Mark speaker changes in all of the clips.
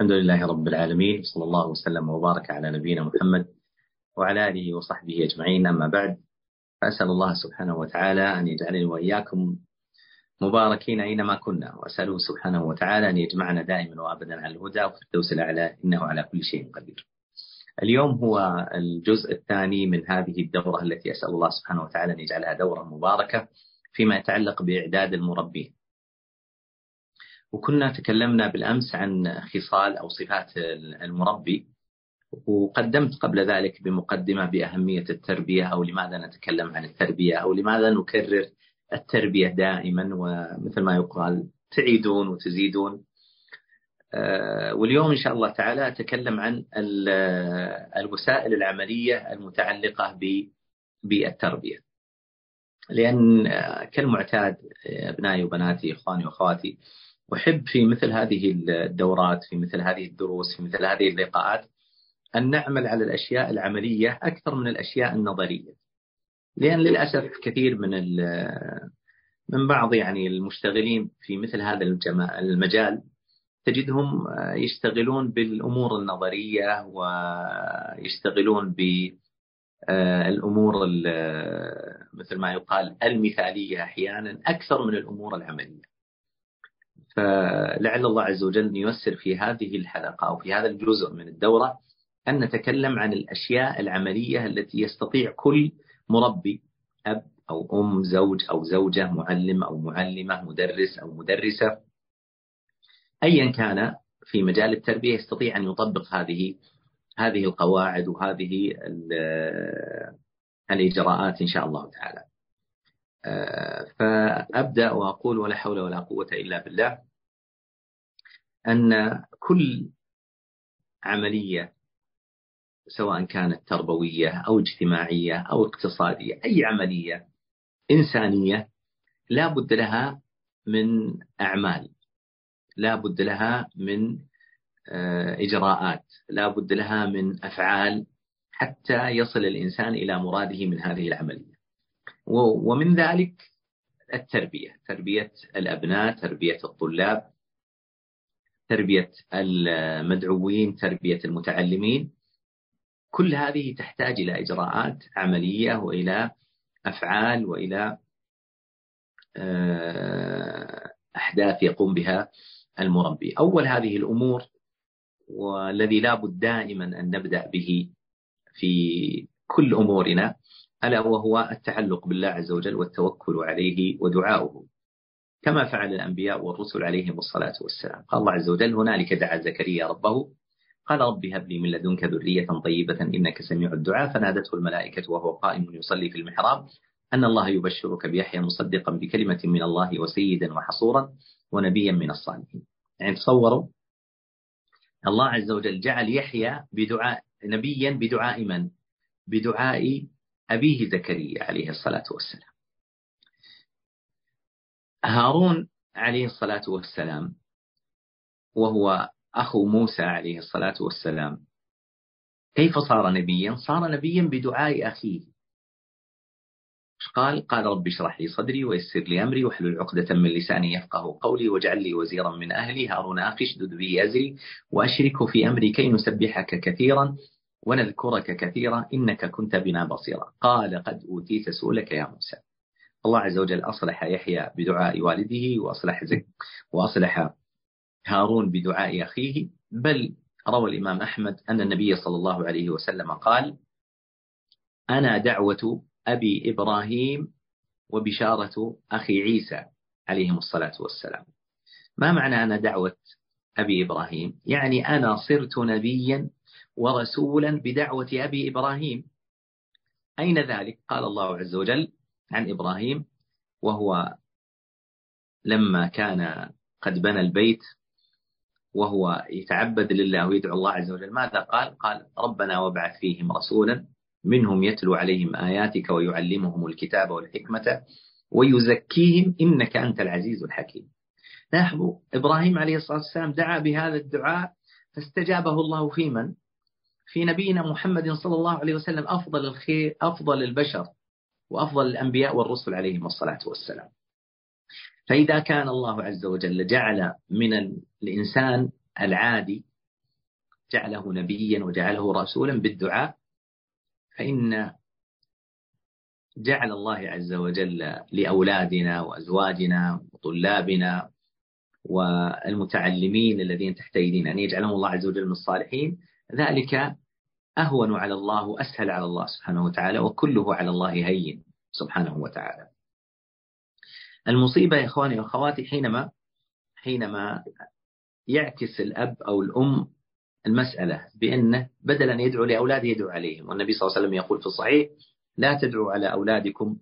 Speaker 1: الحمد لله رب العالمين صلى الله وسلم وبارك على نبينا محمد وعلى آله وصحبه أجمعين أما بعد فأسأل الله سبحانه وتعالى أن يجعلني وإياكم مباركين أينما كنا وأسأله سبحانه وتعالى أن يجمعنا دائما وأبدا على الهدى وفي الدوس الأعلى إنه على كل شيء قدير. اليوم هو الجزء الثاني من هذه الدورة التي أسأل الله سبحانه وتعالى أن يجعلها دورة مباركة فيما يتعلق بإعداد المربين. وكنا تكلمنا بالأمس عن خصال أو صفات المربي وقدمت قبل ذلك بمقدمة بأهمية التربية أو لماذا نتكلم عن التربية أو لماذا نكرر التربية دائما ومثل ما يقال تعيدون وتزيدون. آه، واليوم إن شاء الله تعالى أتكلم عن الوسائل العملية المتعلقة بالتربية. لأن كالمعتاد أبنائي وبناتي إخواني وأخواتي أحب في مثل هذه الدورات في مثل هذه الدروس في مثل هذه اللقاءات أن نعمل على الأشياء العملية أكثر من الأشياء النظرية. لأن للأسف كثير من من بعض يعني المشتغلين في مثل هذا المجال تجدهم يشتغلون بالأمور النظرية ويشتغلون بالأمور مثل ما يقال المثالية أحيانا أكثر من الأمور العملية. فلعل الله عز وجل ييسر في هذه الحلقة أو في هذا الجزء من الدورة أن نتكلم عن الأشياء العملية التي يستطيع كل مربي أب أو أم زوج أو زوجة معلم أو معلمة مدرس أو مدرسة أيا كان في مجال التربية يستطيع أن يطبق هذه هذه القواعد وهذه الإجراءات إن شاء الله تعالى. فأبدأ وأقول ولا حول ولا قوة إلا بالله. أن كل عملية سواء كانت تربوية أو اجتماعية أو اقتصادية أي عملية إنسانية لا بد لها من أعمال لا بد لها من آه، إجراءات لا بد لها من أفعال حتى يصل الإنسان إلى مراده من هذه العملية. ومن ذلك التربية تربية الأبناء تربية الطلاب تربية المدعوين تربية المتعلمين. كل هذه تحتاج إلى إجراءات عملية وإلى أفعال وإلى آه، أحداث يقوم بها المربي. أول هذه الأمور والذي لابد دائما أن نبدأ به في كل أمورنا ألا وهو التعلق بالله عز وجل والتوكل عليه ودعاؤه. كما فعل الأنبياء والرسل عليهم الصلاة والسلام. قال الله عز وجل هنالك دعا زكريا ربه. قال رب هب لي من لدنك ذرية طيبة إنك سميع الدعاء. فنادته الملائكة وهو قائم يصلي في المحراب أن الله يبشرك بيحيى مصدقا بكلمة من الله وسيدا وحصورا ونبيا من الصالحين. يعني تصوروا الله عز وجل جعل يحيى بدعاء نبيا بدعاء من؟ بدعاء أبيه زكريا عليه الصلاة والسلام. هارون عليه الصلاة والسلام وهو أخو موسى عليه الصلاة والسلام كيف صار نبيا؟ صار نبيا بدعاء أخيه قال؟ قال رب اشرح لي صدري ويسر لي أمري واحلل عقدة من لساني يفقه قولي واجعل لي وزيرا من أهلي هارون أخي اشدد به أزري واشركه في أمري كي نسبحك كثيرا ونذكرك كثيرا إنك كنت بنا بصيرا. قال قد أوتيت سؤلك يا موسى. الله عز وجل أصلح يحيى بدعاء والده وأصلح زك وأصلح هارون بدعاء أخيه. بل روى الإمام أحمد أن النبي صلى الله عليه وسلم قال: أنا دعوة أبي إبراهيم وبشارة أخي عيسى عليهم الصلاة والسلام. ما معنى أنا دعوة أبي إبراهيم؟ يعني أنا صرت نبيا ورسولا بدعوة أبي إبراهيم. أين ذلك؟ قال الله عز وجل عن إبراهيم وهو لما كان قد بنى البيت وهو يتعبد لله ويدعو الله عز وجل. ماذا قال؟ قال ربنا وابعث فيهم رسولا منهم يتلو عليهم آياتك ويعلمهم الكتاب والحكمة ويزكيهم إنك أنت العزيز الحكيم. لاحظوا إبراهيم عليه الصلاة والسلام دعا بهذا الدعاء فاستجابه الله في من؟ في نبينا محمد صلى الله عليه وسلم أفضل الخير أفضل البشر. وأفضل الأنبياء والرسل عليهم الصلاة والسلام. فإذا كان الله عز وجل جعل من الإنسان العادي جعله نبيا وجعله رسولا بالدعاء فإن جعل الله عز وجل لأولادنا وأزواجنا وطلابنا والمتعلمين الذين تحت أيدينا أن يجعلهم الله عز وجل من الصالحين ذلك أهون على الله وأسهل على الله سبحانه وتعالى وكله على الله هين سبحانه وتعالى. المصيبة يا إخواني وأخواتي حينما حينما يعكس الأب أو الأم المسألة بأنه بدل أن يدعو لأولاده يدعو عليهم والنبي صلى الله عليه وسلم يقول في الصحيح لا تدعوا على أولادكم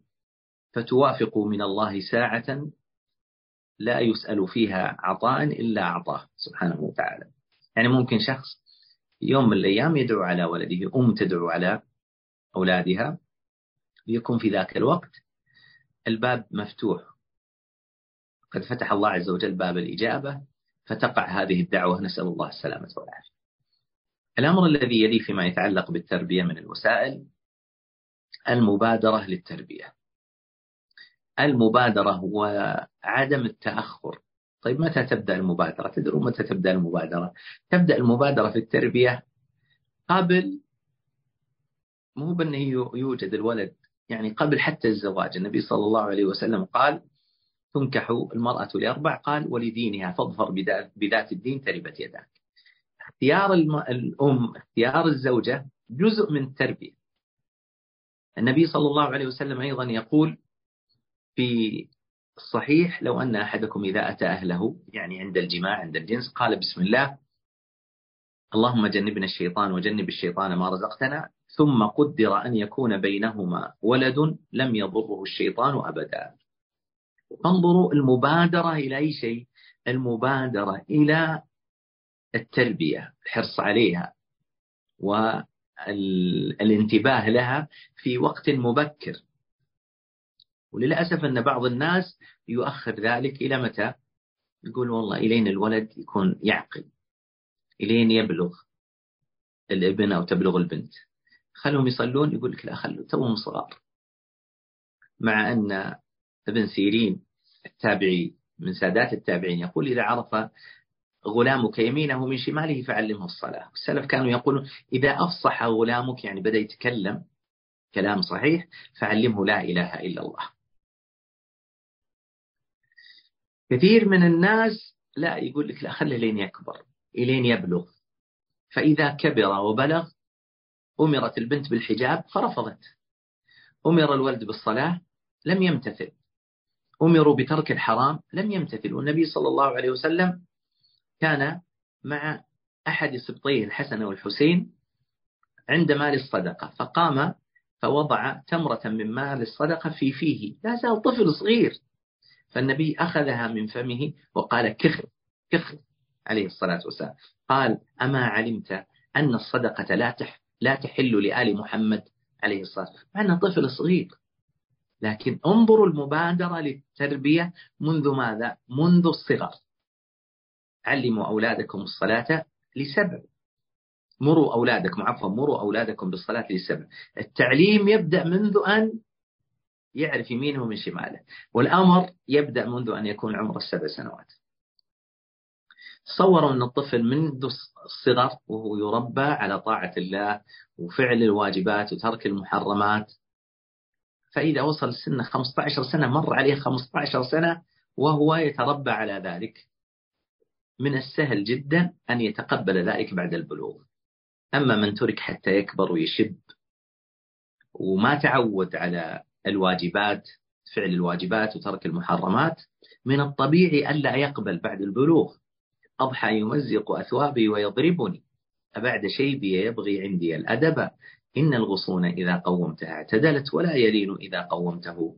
Speaker 1: فتوافقوا من الله ساعة لا يسأل فيها عطاء إلا أعطاه سبحانه وتعالى. يعني ممكن شخص يوم من الأيام يدعو على ولده أم تدعو على أولادها. ليكون في ذاك الوقت الباب مفتوح. قد فتح الله عز وجل باب الإجابة فتقع هذه الدعوة. نسأل الله السلامة والعافية. الأمر الذي يلي فيما يتعلق بالتربية من الوسائل المبادرة للتربية. المبادرة وعدم التأخر. طيب متى تبدأ المبادرة؟ تدرون متى تبدأ المبادرة؟ تبدأ المبادرة في التربية قبل مو بأنه يوجد الولد يعني قبل حتى الزواج. النبي صلى الله عليه وسلم قال تنكح المرأة لأربع قال ولدينها فاظفر بذات الدين تربت يداك. اختيار الأم اختيار الزوجة جزء من التربية. النبي صلى الله عليه وسلم أيضا يقول في الصحيح لو أن أحدكم إذا أتى أهله يعني عند الجماع عند الجنس قال بسم الله اللهم جنبنا الشيطان وجنب الشيطان ما رزقتنا ثم قدر أن يكون بينهما ولد لم يضره الشيطان أبدا. انظروا المبادرة إلى أي شيء؟ المبادرة إلى التربية الحرص عليها والانتباه لها في وقت مبكر. وللأسف أن بعض الناس يؤخر ذلك إلى متى؟ يقول والله إلين الولد يكون يعقل إلين يبلغ الابن أو تبلغ البنت. خلهم يصلون يقول لك لا خلوا توهم صغار. مع أن ابن سيرين التابعي من سادات التابعين يقول إذا عرف غلامك يمينه من شماله فعلمه الصلاة. السلف كانوا يقولون إذا أفصح غلامك يعني بدأ يتكلم كلام صحيح فعلمه لا إله إلا الله. كثير من الناس لا يقول لك لا خلي لين يكبر إلين يبلغ. فإذا كبر وبلغ أمرت البنت بالحجاب فرفضت. أمر الولد بالصلاة لم يمتثل. أمروا بترك الحرام لم يمتثل. والنبي صلى الله عليه وسلم كان مع أحد سبطيه الحسن والحسين عند مال الصدقة. فقام فوضع تمرة من مال الصدقة في فيه. لا زال طفل صغير. فالنبي أخذها من فمه وقال كخ كخ عليه الصلاة والسلام. قال أما علمت أن الصدقة لا تح لا تحل لآل محمد عليه الصلاة والسلام. مع أنه طفل صغير. لكن انظروا المبادرة للتربية منذ ماذا؟ منذ الصغر. علموا أولادكم الصلاة لسبع مروا أولادكم عفوا مروا أولادكم بالصلاة لسبع التعليم يبدأ منذ أن يعرف يمينه من شماله. والأمر يبدأ منذ أن يكون عمره السبع سنوات. تصوروا أن الطفل منذ الصغر وهو يربى على طاعة الله وفعل الواجبات وترك المحرمات. فإذا وصل سنه 15 سنة مر عليه 15 سنة وهو يتربى على ذلك. من السهل جدا أن يتقبل ذلك بعد البلوغ. أما من ترك حتى يكبر ويشب وما تعود على الواجبات فعل الواجبات وترك المحرمات من الطبيعي ألا يقبل بعد البلوغ. أضحى يمزق أثوابي ويضربني. أبعد شيبي يبغي عندي الأدب. إن الغصون إذا قومتها اعتدلت ولا يلين إذا قومته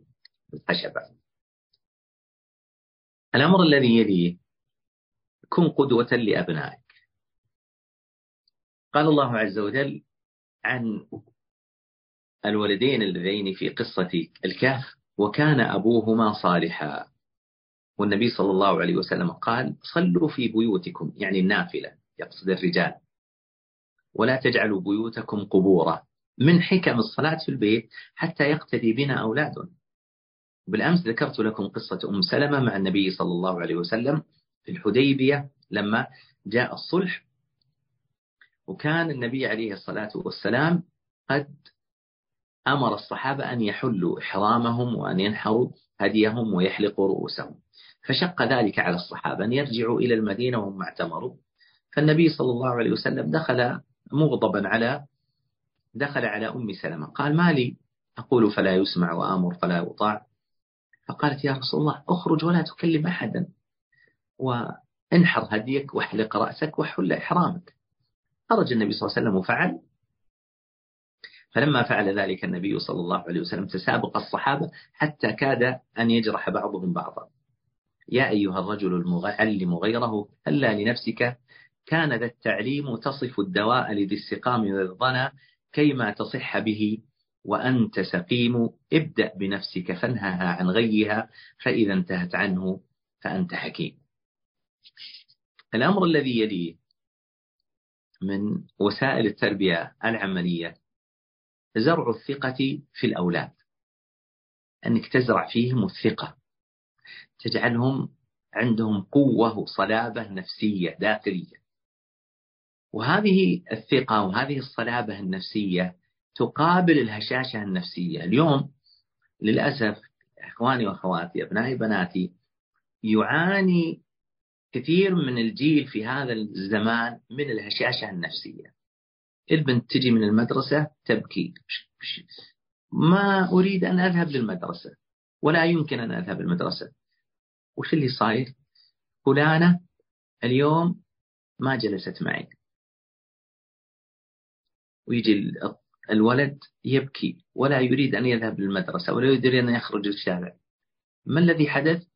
Speaker 1: الخشبة الأمر الذي يليه كن قدوة لأبنائك. قال الله عز وجل عن الولدين اللذين في قصة الكهف وكان أبوهما صالحا. والنبي صلى الله عليه وسلم قال صلوا في بيوتكم يعني النافلة يقصد الرجال. ولا تجعلوا بيوتكم قبورا من حكم الصلاة في البيت حتى يقتدي بنا أولادنا بالأمس ذكرت لكم قصة أم سلمة مع النبي صلى الله عليه وسلم في الحديبية لما جاء الصلح. وكان النبي عليه الصلاة والسلام قد أمر الصحابة أن يحلوا إحرامهم وأن ينحروا هديهم ويحلقوا رؤوسهم. فشق ذلك على الصحابة أن يرجعوا إلى المدينة وهم اعتمروا. فالنبي صلى الله عليه وسلم دخل مغضبا على دخل على أم سلمة. قال ما لي؟ أقول فلا يسمع وآمر فلا يطاع. فقالت يا رسول الله أخرج ولا تكلم أحدا وانحر هديك واحلق رأسك وحل إحرامك. خرج النبي صلى الله عليه وسلم وفعل. فلما فعل ذلك النبي صلى الله عليه وسلم تسابق الصحابة حتى كاد أن يجرح بعضهم بعضا. يا أيها الرجل المعلم غيره هلا لنفسك كان ذا التعليم تصف الدواء لذي السقام والظنا كيما تصح به وأنت سقيم ابدأ بنفسك فانهها عن غيها فإذا انتهت عنه فأنت حكيم. الأمر الذي يليه من وسائل التربية العملية زرع الثقة في الأولاد. أنك تزرع فيهم الثقة. تجعلهم عندهم قوة وصلابة نفسية داخلية. وهذه الثقة وهذه الصلابة النفسية تقابل الهشاشة النفسية. اليوم للأسف إخواني وأخواتي أبنائي بناتي يعاني كثير من الجيل في هذا الزمان من الهشاشة النفسية. البنت تجي من المدرسة تبكي. ما أريد أن أذهب للمدرسة ولا يمكن أن أذهب المدرسة وش اللي صاير؟ فلانة اليوم ما جلست معي. ويجي الولد يبكي ولا يريد أن يذهب للمدرسة ولا يريد أن يخرج للشارع. ما الذي حدث؟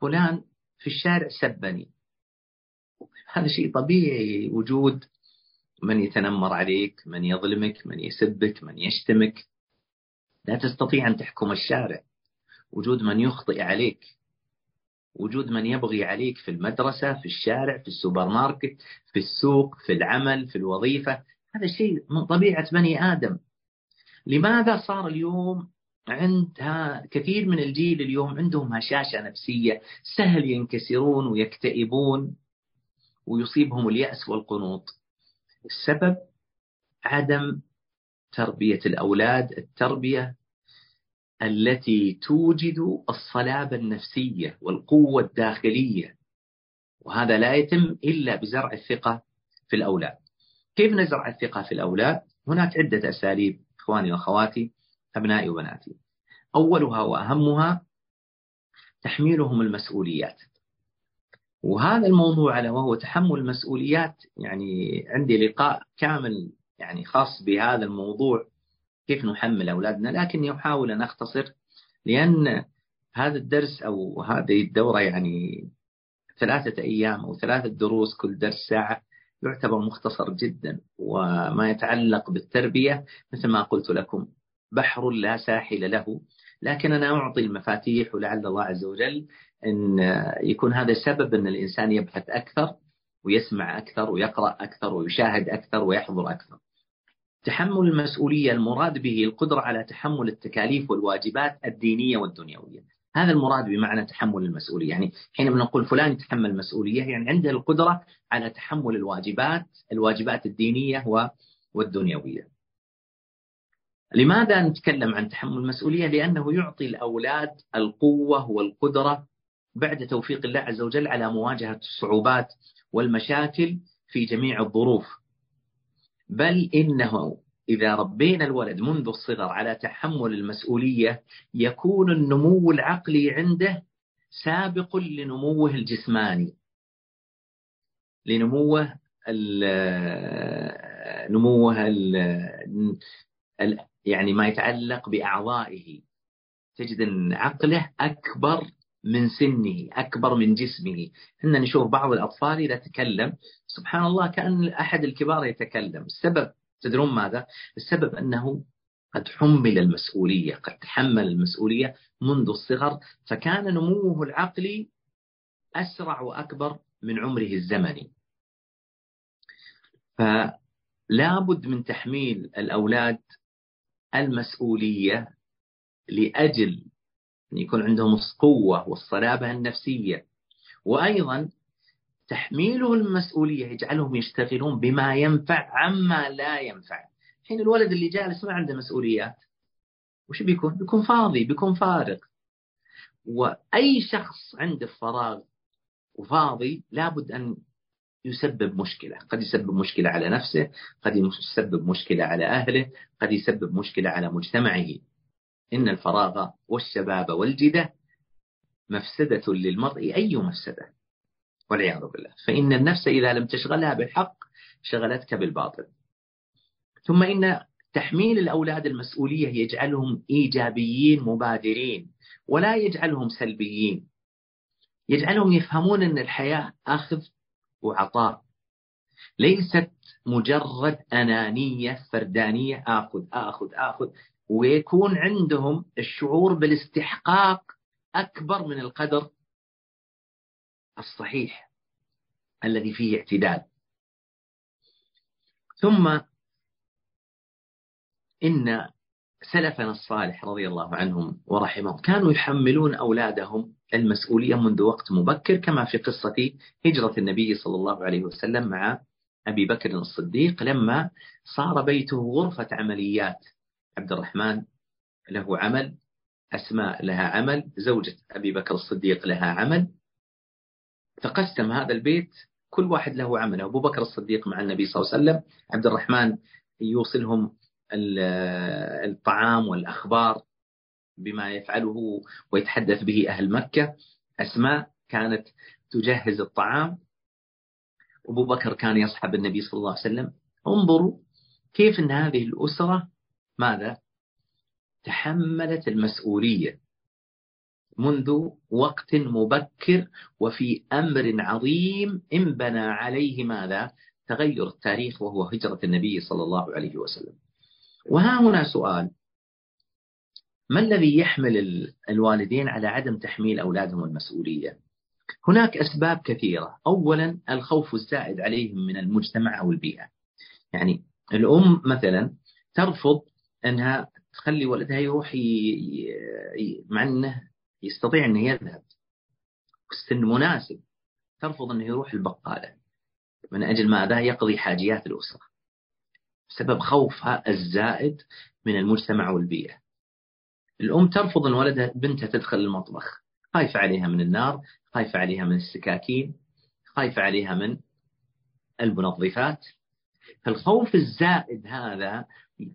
Speaker 1: فلان في الشارع سبني. هذا شيء طبيعي وجود من يتنمر عليك من يظلمك من يسبك من يشتمك. لا تستطيع أن تحكم الشارع. وجود من يخطئ عليك. وجود من يبغي عليك في المدرسة في الشارع في السوبر ماركت في السوق في العمل في الوظيفة. هذا شيء من طبيعة بني آدم. لماذا صار اليوم عند كثير من الجيل اليوم عندهم هشاشة نفسية سهل ينكسرون ويكتئبون ويصيبهم اليأس والقنوط؟ السبب عدم تربية الأولاد التربية التي توجد الصلابة النفسية والقوة الداخلية. وهذا لا يتم إلا بزرع الثقة في الأولاد. كيف نزرع الثقة في الأولاد؟ هناك عدة أساليب إخواني وأخواتي أبنائي وبناتي. أولها وأهمها تحميلهم المسؤوليات. وهذا الموضوع على وهو تحمل المسؤوليات يعني عندي لقاء كامل يعني خاص بهذا الموضوع كيف نحمل أولادنا؟ لكني أحاول أن أختصر لأن هذا الدرس أو هذه الدورة يعني ثلاثة أيام أو ثلاثة دروس كل درس ساعة يعتبر مختصر جدا وما يتعلق بالتربية مثل ما قلت لكم بحر لا ساحل له. لكن أنا أعطي المفاتيح ولعل الله عز وجل أن يكون هذا سبب أن الإنسان يبحث أكثر ويسمع أكثر ويقرأ أكثر ويشاهد أكثر ويحضر أكثر. تحمل المسؤولية المراد به القدرة على تحمل التكاليف والواجبات الدينية والدنيوية. هذا المراد بمعنى تحمل المسؤولية. يعني حينما نقول فلان يتحمل المسؤولية يعني عنده القدرة على تحمل الواجبات الواجبات الدينية والدنيوية. لماذا نتكلم عن تحمل المسؤولية؟ لأنه يعطي الأولاد القوة والقدرة بعد توفيق الله عز وجل على مواجهة الصعوبات والمشاكل في جميع الظروف. بل إنه إذا ربينا الولد منذ الصغر على تحمل المسؤولية يكون النمو العقلي عنده سابق لنموه الجسماني لنموه ال نموه ال يعني ما يتعلق بأعضائه. تجد أن عقله أكبر من سنه أكبر من جسمه. إحنا نشوف بعض الأطفال إذا تكلم سبحان الله كأن أحد الكبار يتكلم. السبب تدرون ماذا؟ السبب أنه قد حمل المسؤولية قد تحمل المسؤولية منذ الصغر فكان نموه العقلي أسرع وأكبر من عمره الزمني. فلا بد من تحميل الأولاد المسؤولية لأجل أن يكون عندهم القوة والصلابة النفسية. وأيضا تحميله المسؤولية يجعلهم يشتغلون بما ينفع عما لا ينفع. حين الولد اللي جالس ما عنده مسؤوليات وش بيكون؟ بيكون فاضي بيكون فارغ. وأي شخص عنده فراغ وفاضي لابد أن يسبب مشكلة. قد يسبب مشكلة على نفسه قد يسبب مشكلة على أهله قد يسبب مشكلة على مجتمعه. إن الفراغ والشباب والجدة مفسدة للمرء أي مفسدة؟ والعياذ بالله. فإن النفس إذا لم تشغلها بالحق شغلتك بالباطل. ثم إن تحميل الأولاد المسؤولية يجعلهم إيجابيين مبادرين ولا يجعلهم سلبيين. يجعلهم يفهمون أن الحياة أخذ وعطاء. ليست مجرد أنانية فردانية آخذ آخذ آخذ. ويكون عندهم الشعور بالاستحقاق أكبر من القدر الصحيح الذي فيه اعتدال. ثم إن سلفنا الصالح رضي الله عنهم ورحمهم كانوا يحملون أولادهم المسؤولية منذ وقت مبكر كما في قصة هجرة النبي صلى الله عليه وسلم مع أبي بكر الصديق لما صار بيته غرفة عمليات. عبد الرحمن له عمل أسماء لها عمل زوجة أبي بكر الصديق لها عمل. تقسم هذا البيت كل واحد له عمله أبو بكر الصديق مع النبي صلى الله عليه وسلم عبد الرحمن يوصلهم الطعام والأخبار بما يفعله ويتحدث به أهل مكة. أسماء كانت تجهز الطعام. أبو بكر كان يصحب النبي صلى الله عليه وسلم. انظروا كيف أن هذه الأسرة ماذا؟ تحملت المسؤولية منذ وقت مبكر وفي أمر عظيم انبنى عليه ماذا؟ تغير التاريخ وهو هجرة النبي صلى الله عليه وسلم. وها هنا سؤال. ما الذي يحمل الوالدين على عدم تحميل أولادهم المسؤولية؟ هناك أسباب كثيرة. أولا الخوف الزائد عليهم من المجتمع أو البيئة. يعني الأم مثلا ترفض أنها تخلي ولدها يروح ي... مع أنه يستطيع أنه يذهب السن مناسب ترفض أنه يروح البقالة من أجل ماذا يقضي حاجيات الأسرة بسبب خوفها الزائد من المجتمع والبيئة. الأم ترفض أن ولدها بنتها تدخل المطبخ خايفة عليها من النار خايفة عليها من السكاكين خايفة عليها من المنظفات. فالخوف الزائد هذا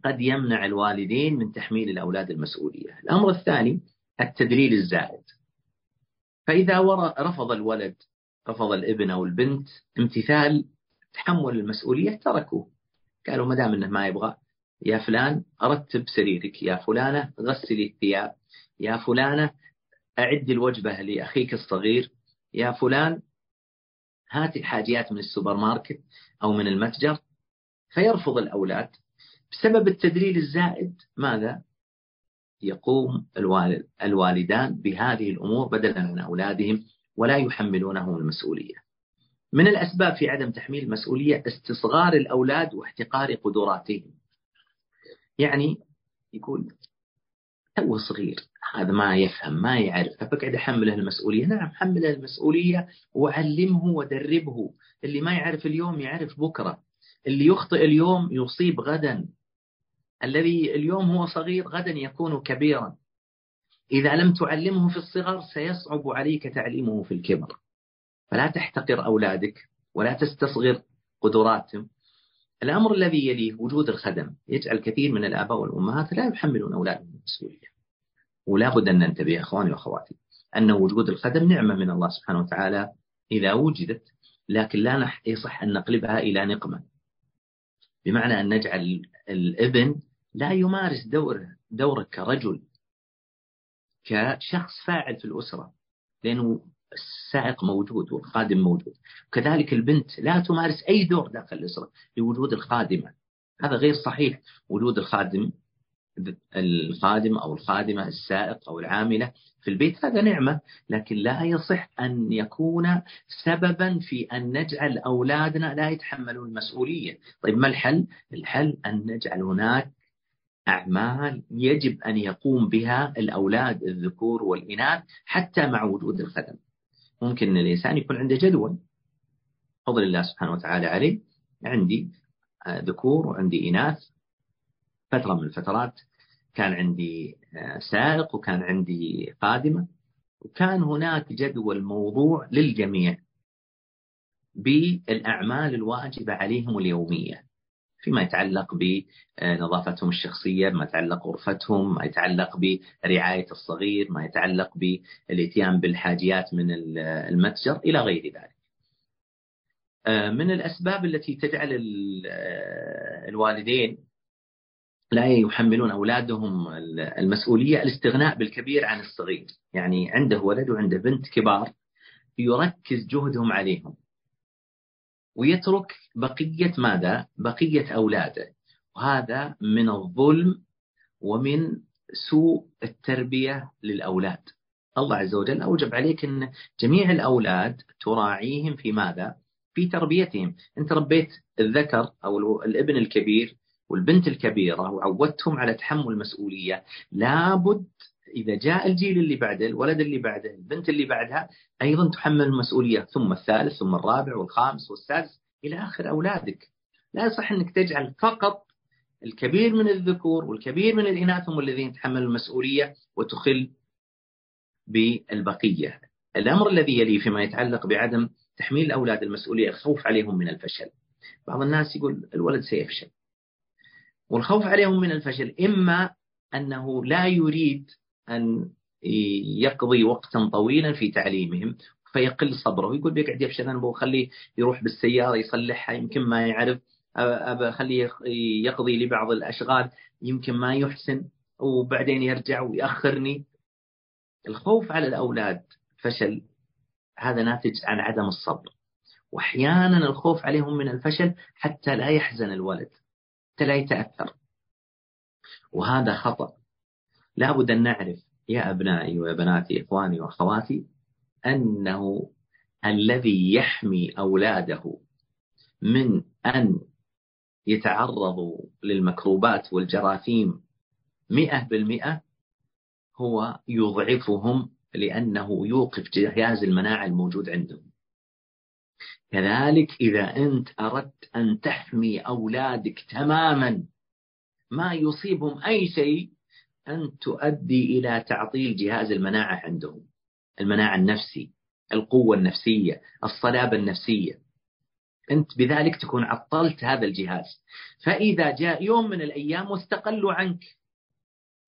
Speaker 1: قد يمنع الوالدين من تحميل الأولاد المسؤولية. الأمر الثاني التدليل الزائد. فإذا رفض الولد رفض الابن أو البنت امتثال تحمل المسؤولية تركوه. قالوا ما دام إنه ما يبغى يا فلان رتب سريرك يا فلانة غسلي الثياب يا فلانة أعد الوجبة لأخيك الصغير يا فلان هات الحاجيات من السوبر ماركت أو من المتجر. فيرفض الأولاد بسبب التدليل الزائد ماذا؟ يقوم الوالد الوالدان بهذه الأمور بدلا من أولادهم ولا يحملونهم المسؤولية. من الأسباب في عدم تحميل المسؤولية استصغار الأولاد واحتقار قدراتهم. يعني يقول تو صغير هذا ما يفهم ما يعرف فبقعد أحمله المسؤولية. نعم حمله المسؤولية وعلمه ودربه. اللي ما يعرف اليوم يعرف بكرة. اللي يخطئ اليوم يصيب غدا. الذي اليوم هو صغير غدا يكون كبيرا. إذا لم تعلمه في الصغر سيصعب عليك تعليمه في الكبر. فلا تحتقر أولادك ولا تستصغر قدراتهم. الأمر الذي يليه وجود الخدم. يجعل كثير من الآباء والأمهات لا يحملون أولادهم المسؤولية. ولا بد أن ننتبه أخواني وأخواتي أن وجود الخدم نعمة من الله سبحانه وتعالى إذا وجدت لكن لا يصح أن نقلبها إلى نقمة. بمعنى أن نجعل الابن لا يمارس دور دورك كرجل كشخص فاعل في الأسرة لأنه السائق موجود والخادم موجود. كذلك البنت لا تمارس أي دور داخل الأسرة لوجود الخادمة هذا غير صحيح. وجود الخادم الخادم أو الخادمة السائق أو العاملة في البيت هذا نعمة لكن لا يصح أن يكون سببا في أن نجعل أولادنا لا يتحملون المسؤولية. طيب ما الحل؟ الحل أن نجعل هناك أعمال يجب أن يقوم بها الأولاد الذكور والإناث حتى مع وجود الخدم. ممكن الإنسان يكون عنده جدول. فضل الله سبحانه وتعالى علي عندي ذكور وعندي إناث. فترة من الفترات كان عندي سائق وكان عندي خادمة وكان هناك جدول موضوع للجميع بالأعمال الواجبة عليهم اليومية. فيما يتعلق بنظافتهم الشخصية ما يتعلق غرفتهم ما يتعلق برعاية الصغير ما يتعلق بالإتيان بالحاجيات من المتجر إلى غير ذلك. من الأسباب التي تجعل الوالدين لا يحملون أولادهم المسؤولية الاستغناء بالكبير عن الصغير. يعني عنده ولد وعنده بنت كبار يركز جهدهم عليهم. ويترك بقية ماذا؟ بقية أولاده وهذا من الظلم ومن سوء التربية للأولاد الله عز وجل أوجب عليك أن جميع الأولاد تراعيهم في ماذا؟ في تربيتهم أنت ربيت الذكر أو الابن الكبير والبنت الكبيرة وعودتهم على تحمل المسؤولية لابد إذا جاء الجيل اللي بعده الولد اللي بعده البنت اللي بعدها أيضا تحمل المسؤولية. ثم الثالث ثم الرابع والخامس والسادس إلى آخر أولادك. لا يصح أنك تجعل فقط الكبير من الذكور والكبير من الإناث هم الذين يتحملوا المسؤولية وتخل بالبقية. الأمر الذي يلي فيما يتعلق بعدم تحميل الأولاد المسؤولية الخوف عليهم من الفشل. بعض الناس يقول الولد سيفشل. والخوف عليهم من الفشل إما أنه لا يريد أن يقضي وقتا طويلا في تعليمهم فيقل صبره ويقول بيقعد يفشل أنا بخليه يروح بالسيارة يصلحها يمكن ما يعرف أخليه يقضي لي بعض الأشغال يمكن ما يحسن وبعدين يرجع ويأخرني. الخوف على الأولاد فشل. هذا ناتج عن عدم الصبر. واحيانا الخوف عليهم من الفشل حتى لا يحزن الولد حتى لا يتأثر. وهذا خطأ. لابد أن نعرف يا أبنائي وبناتي إخواني وأخواتي أنه الذي يحمي أولاده من أن يتعرضوا للمكروبات والجراثيم مئة بالمئة هو يضعفهم لأنه يوقف جهاز المناعة الموجود عندهم. كذلك إذا أنت أردت أن تحمي أولادك تماما ما يصيبهم أي شيء أن تؤدي إلى تعطيل جهاز المناعة عندهم. المناعة النفسي القوة النفسية الصلابة النفسية. أنت بذلك تكون عطلت هذا الجهاز. فإذا جاء يوم من الأيام واستقلوا عنك.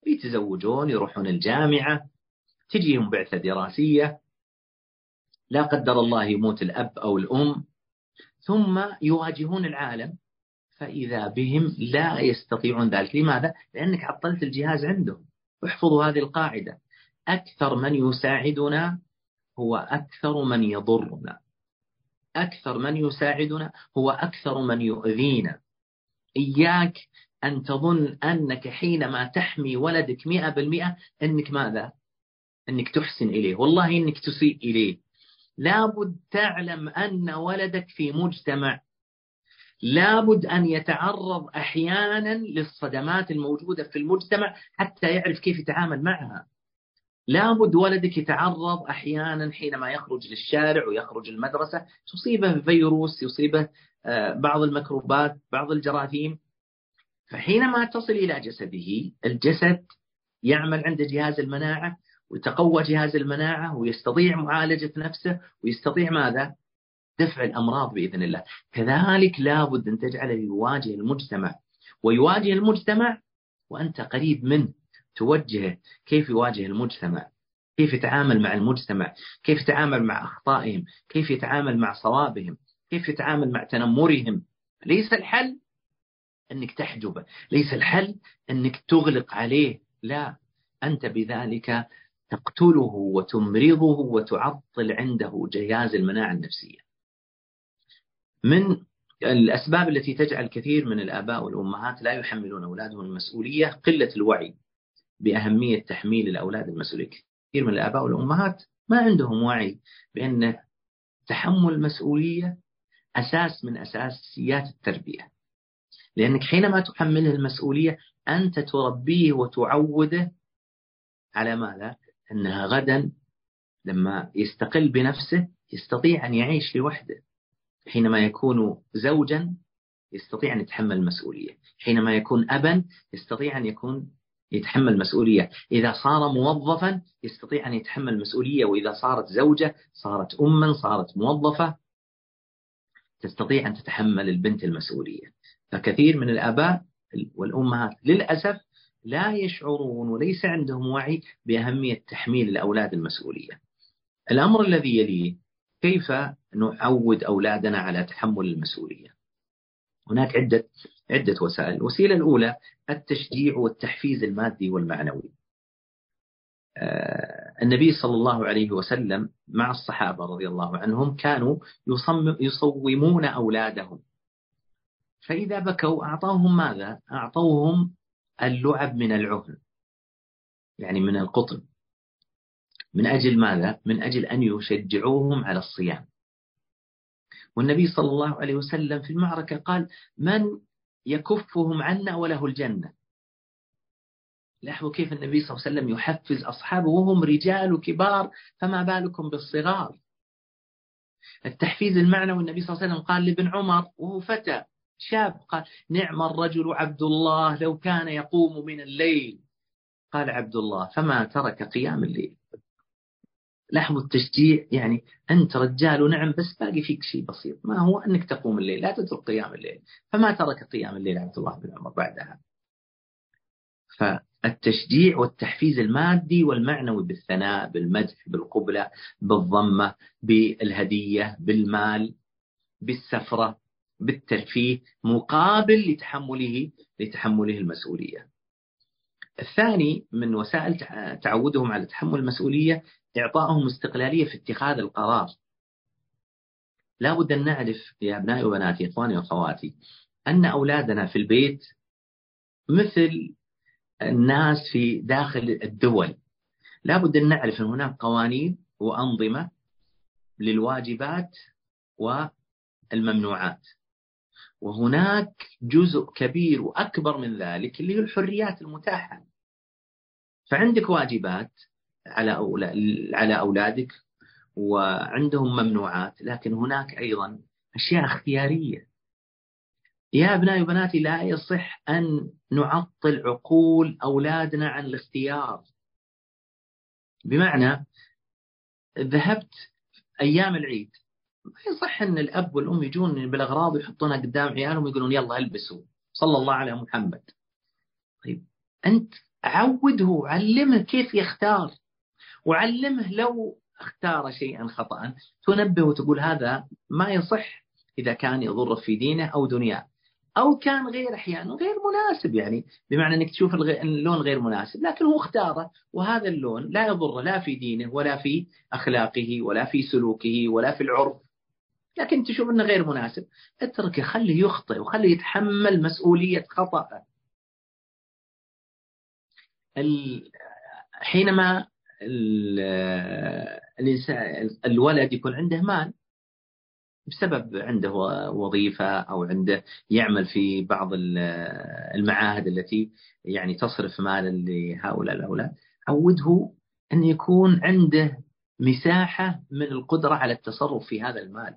Speaker 1: يتزوجون يروحون الجامعة تجيهم بعثة دراسية. لا قدر الله يموت الأب أو الأم. ثم يواجهون العالم. فإذا بهم لا يستطيعون ذلك. لماذا؟ لأنك عطلت الجهاز عندهم. احفظوا هذه القاعدة. أكثر من يساعدنا هو أكثر من يضرنا. أكثر من يساعدنا هو أكثر من يؤذينا. إياك أن تظن أنك حينما تحمي ولدك مئة بالمئة أنك ماذا؟ أنك تحسن إليه. والله أنك تسيء إليه. لابد تعلم أن ولدك في مجتمع لابد أن يتعرض أحيانا للصدمات الموجودة في المجتمع حتى يعرف كيف يتعامل معها لابد ولدك يتعرض أحيانا حينما يخرج للشارع ويخرج المدرسة تصيبه فيروس يصيبه آه، بعض الميكروبات بعض الجراثيم فحينما تصل إلى جسده الجسد يعمل عند جهاز المناعة ويتقوى جهاز المناعة ويستطيع معالجة نفسه ويستطيع ماذا؟ دفع الأمراض بإذن الله. كذلك لابد أن تجعله يواجه المجتمع. ويواجه المجتمع وأنت قريب منه توجهه كيف يواجه المجتمع. كيف يتعامل مع المجتمع. كيف يتعامل مع أخطائهم. كيف يتعامل مع صوابهم. كيف يتعامل مع تنمرهم. ليس الحل أنك تحجبه ليس الحل أنك تغلق عليه. لا. أنت بذلك تقتله وتمرضه وتعطل عنده جهاز المناعة النفسية. من الأسباب التي تجعل كثير من الآباء والأمهات لا يحملون أولادهم المسؤولية قلة الوعي بأهمية تحميل الأولاد المسؤولية كثير من الآباء والأمهات ما عندهم وعي بأن تحمل المسؤولية أساس من أساسيات التربية لأنك حينما تحمله المسؤولية أنت تربيه وتعوده على ماذا؟ أنها غدا لما يستقل بنفسه يستطيع أن يعيش لوحده حينما يكون زوجا يستطيع أن يتحمل المسؤولية. حينما يكون أبا يستطيع أن يكون يتحمل مسؤولية إذا صار موظفا يستطيع أن يتحمل مسؤولية وإذا صارت زوجة صارت أما صارت موظفة تستطيع أن تتحمل البنت المسؤولية. فكثير من الآباء والأمهات للأسف لا يشعرون وليس عندهم وعي بأهمية تحميل الأولاد المسؤولية. الأمر الذي يليه كيف نعود أولادنا على تحمل المسؤولية؟ هناك عدة عدة وسائل. الوسيلة الأولى التشجيع والتحفيز المادي والمعنوي. آه، النبي صلى الله عليه وسلم مع الصحابة رضي الله عنهم كانوا يصومون أولادهم. فإذا بكوا أعطاهم ماذا؟ أعطوهم اللعب من العهن يعني من القطن. من أجل ماذا؟ من أجل أن يشجعوهم على الصيام. والنبي صلى الله عليه وسلم في المعركة قال من يكفهم عنا وله الجنة. لاحظوا كيف النبي صلى الله عليه وسلم يحفز أصحابه وهم رجال كبار فما بالكم بالصغار؟ التحفيز المعنوي النبي صلى الله عليه وسلم قال لابن عمر وهو فتى شاب قال نعم الرجل عبد الله لو كان يقوم من الليل. قال عبد الله فما ترك قيام الليل؟ لاحظوا التشجيع يعني أنت رجال ونعم بس باقي فيك شيء بسيط ما هو أنك تقوم الليل لا تترك قيام الليل. فما ترك قيام الليل عبد الله بن عمر بعدها. فالتشجيع والتحفيز المادي والمعنوي بالثناء بالمدح بالقبلة بالضمة بالهدية بالمال بالسفرة بالترفيه مقابل لتحمله لتحمله المسؤولية. الثاني من وسائل تعودهم على تحمل المسؤولية إعطائهم استقلالية في اتخاذ القرار. لا بد أن نعرف يا أبنائي وبناتي إخواني وأخواتي أن أولادنا في البيت مثل الناس في داخل الدول. لا بد أن نعرف أن هناك قوانين وأنظمة للواجبات والممنوعات. وهناك جزء كبير وأكبر من ذلك اللي هي الحريات المتاحة. فعندك واجبات على على أولادك وعندهم ممنوعات لكن هناك أيضا أشياء اختيارية. يا أبنائي وبناتي لا يصح أن نعطل عقول أولادنا عن الاختيار. بمعنى ذهبت أيام العيد ما يصح أن الأب والأم يجون بالأغراض ويحطونها قدام عيالهم ويقولون يلا البسوا صلى الله على محمد. طيب أنت عوده علمه كيف يختار. وعلمه لو اختار شيئا خطأ تنبه وتقول هذا ما يصح إذا كان يضر في دينه أو دنياه. أو كان غير أحيانا غير مناسب يعني بمعنى أنك تشوف اللون غير مناسب لكن هو اختاره وهذا اللون لا يضر لا في دينه ولا في أخلاقه ولا في سلوكه ولا في العرف. لكن تشوف أنه غير مناسب اتركه خليه يخطئ وخليه يتحمل مسؤولية خطأه. حينما الإنسان الولد يكون عنده مال بسبب عنده وظيفة أو عنده يعمل في بعض المعاهد التي يعني تصرف مالا لهؤلاء الأولاد عوده أن يكون عنده مساحة من القدرة على التصرف في هذا المال.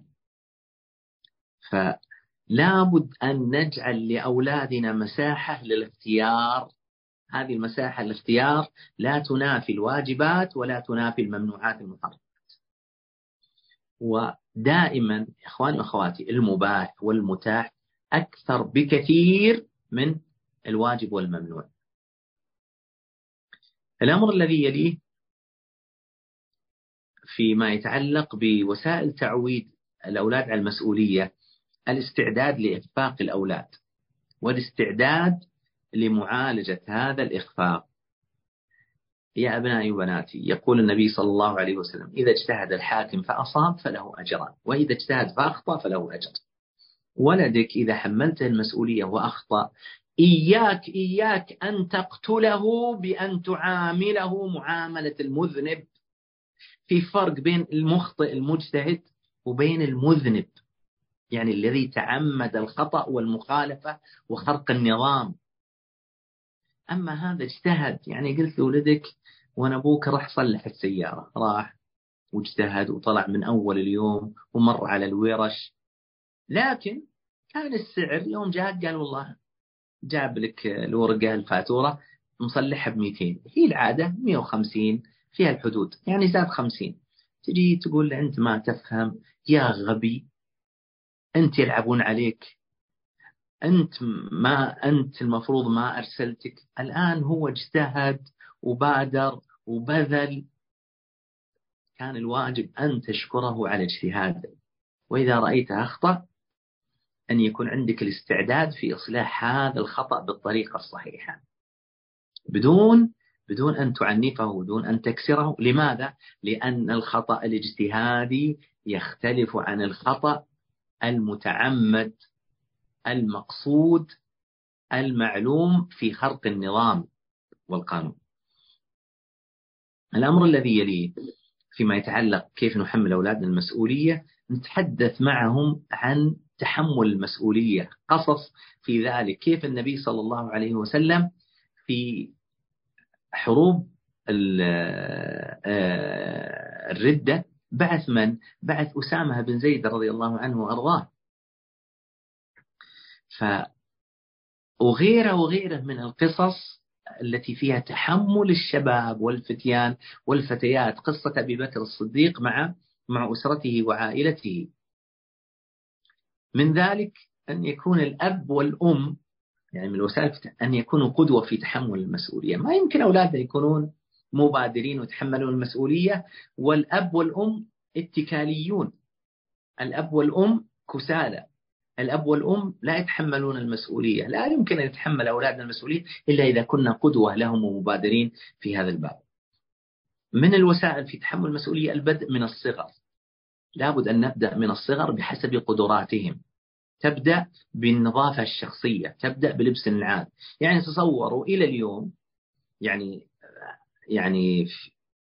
Speaker 1: فلا بد أن نجعل لأولادنا مساحة للاختيار هذه المساحة الاختيار لا تنافي الواجبات ولا تنافي الممنوعات المحرمات. ودائما إخواني وأخواتي المباح والمتاح أكثر بكثير من الواجب والممنوع. الأمر الذي يليه فيما يتعلق بوسائل تعويد الأولاد على المسؤولية الاستعداد لإخفاق الأولاد والاستعداد لمعالجة هذا الإخفاق. يا أبنائي وبناتي يقول النبي صلى الله عليه وسلم إذا اجتهد الحاكم فأصاب فله أجران وإذا اجتهد فأخطأ فله أجر. ولدك إذا حملته المسؤولية وأخطأ إياك إياك أن تقتله بأن تعامله معاملة المذنب. في فرق بين المخطئ المجتهد وبين المذنب يعني الذي تعمد الخطأ والمخالفة وخرق النظام. أما هذا اجتهد يعني قلت لولدك وأنا أبوك راح صلح السيارة راح واجتهد وطلع من أول اليوم ومر على الورش. لكن كان السعر يوم جاء قال والله جاب لك الورقة الفاتورة مصلحها ب 200 هي العادة 150 فيها الحدود يعني زاد 50 تجي تقول أنت ما تفهم يا غبي أنت يلعبون عليك. أنت ما أنت المفروض ما أرسلتك. الآن هو اجتهد وبادر وبذل. كان الواجب أن تشكره على اجتهاده. وإذا رأيته أخطأ أن يكون عندك الاستعداد في إصلاح هذا الخطأ بالطريقة الصحيحة. بدون بدون أن تعنفه بدون أن تكسره. لماذا؟ لأن الخطأ الاجتهادي يختلف عن الخطأ المتعمد. المقصود المعلوم في خرق النظام والقانون الأمر الذي يليه فيما يتعلق كيف نحمل أولادنا المسؤولية نتحدث معهم عن تحمل المسؤولية قصص في ذلك كيف النبي صلى الله عليه وسلم في حروب آه، الردة بعث من؟ بعث أسامة بن زيد رضي الله عنه وأرضاه ف وغيره وغيره من القصص التي فيها تحمل الشباب والفتيان والفتيات قصة أبي بكر الصديق مع مع أسرته وعائلته. من ذلك أن يكون الأب والأم يعني من الوسائل أن يكونوا قدوة في تحمل المسؤولية. ما يمكن أولادنا يكونون مبادرين ويتحملون المسؤولية. والأب والأم اتكاليون. الأب والأم كسالى. الأب والأم لا يتحملون المسؤولية لا يمكن أن يتحمل أولادنا المسؤولية إلا إذا كنا قدوة لهم ومبادرين في هذا الباب. من الوسائل في تحمل المسؤولية؟ البدء من الصغر. لابد أن نبدأ من الصغر بحسب قدراتهم. تبدأ بالنظافة الشخصية تبدأ بلبس النعال يعني تصوروا إلى اليوم يعني يعني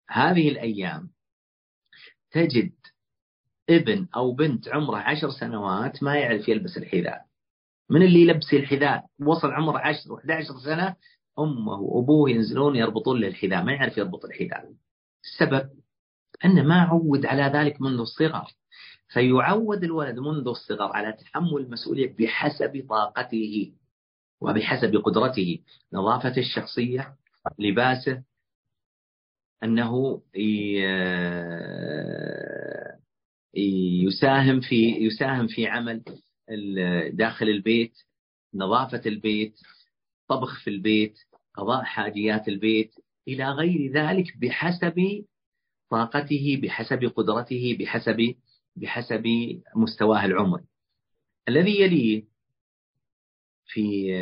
Speaker 1: هذه الأيام تجد ابن أو بنت عمره عشر سنوات ما يعرف يلبس الحذاء. من اللي يلبس الحذاء؟ وصل عمره 10 11 سنة أمه وأبوه ينزلون يربطون له الحذاء ما يعرف يربط الحذاء. السبب أنه ما عود على ذلك منذ الصغر. فيعود الولد منذ الصغر على تحمل المسؤولية بحسب طاقته وبحسب قدرته. نظافة الشخصية لباسه أنه يساهم في يساهم في عمل داخل البيت نظافة البيت طبخ في البيت قضاء حاجيات البيت إلى غير ذلك بحسب طاقته بحسب قدرته بحسب بحسب مستواه العمري. الذي يليه في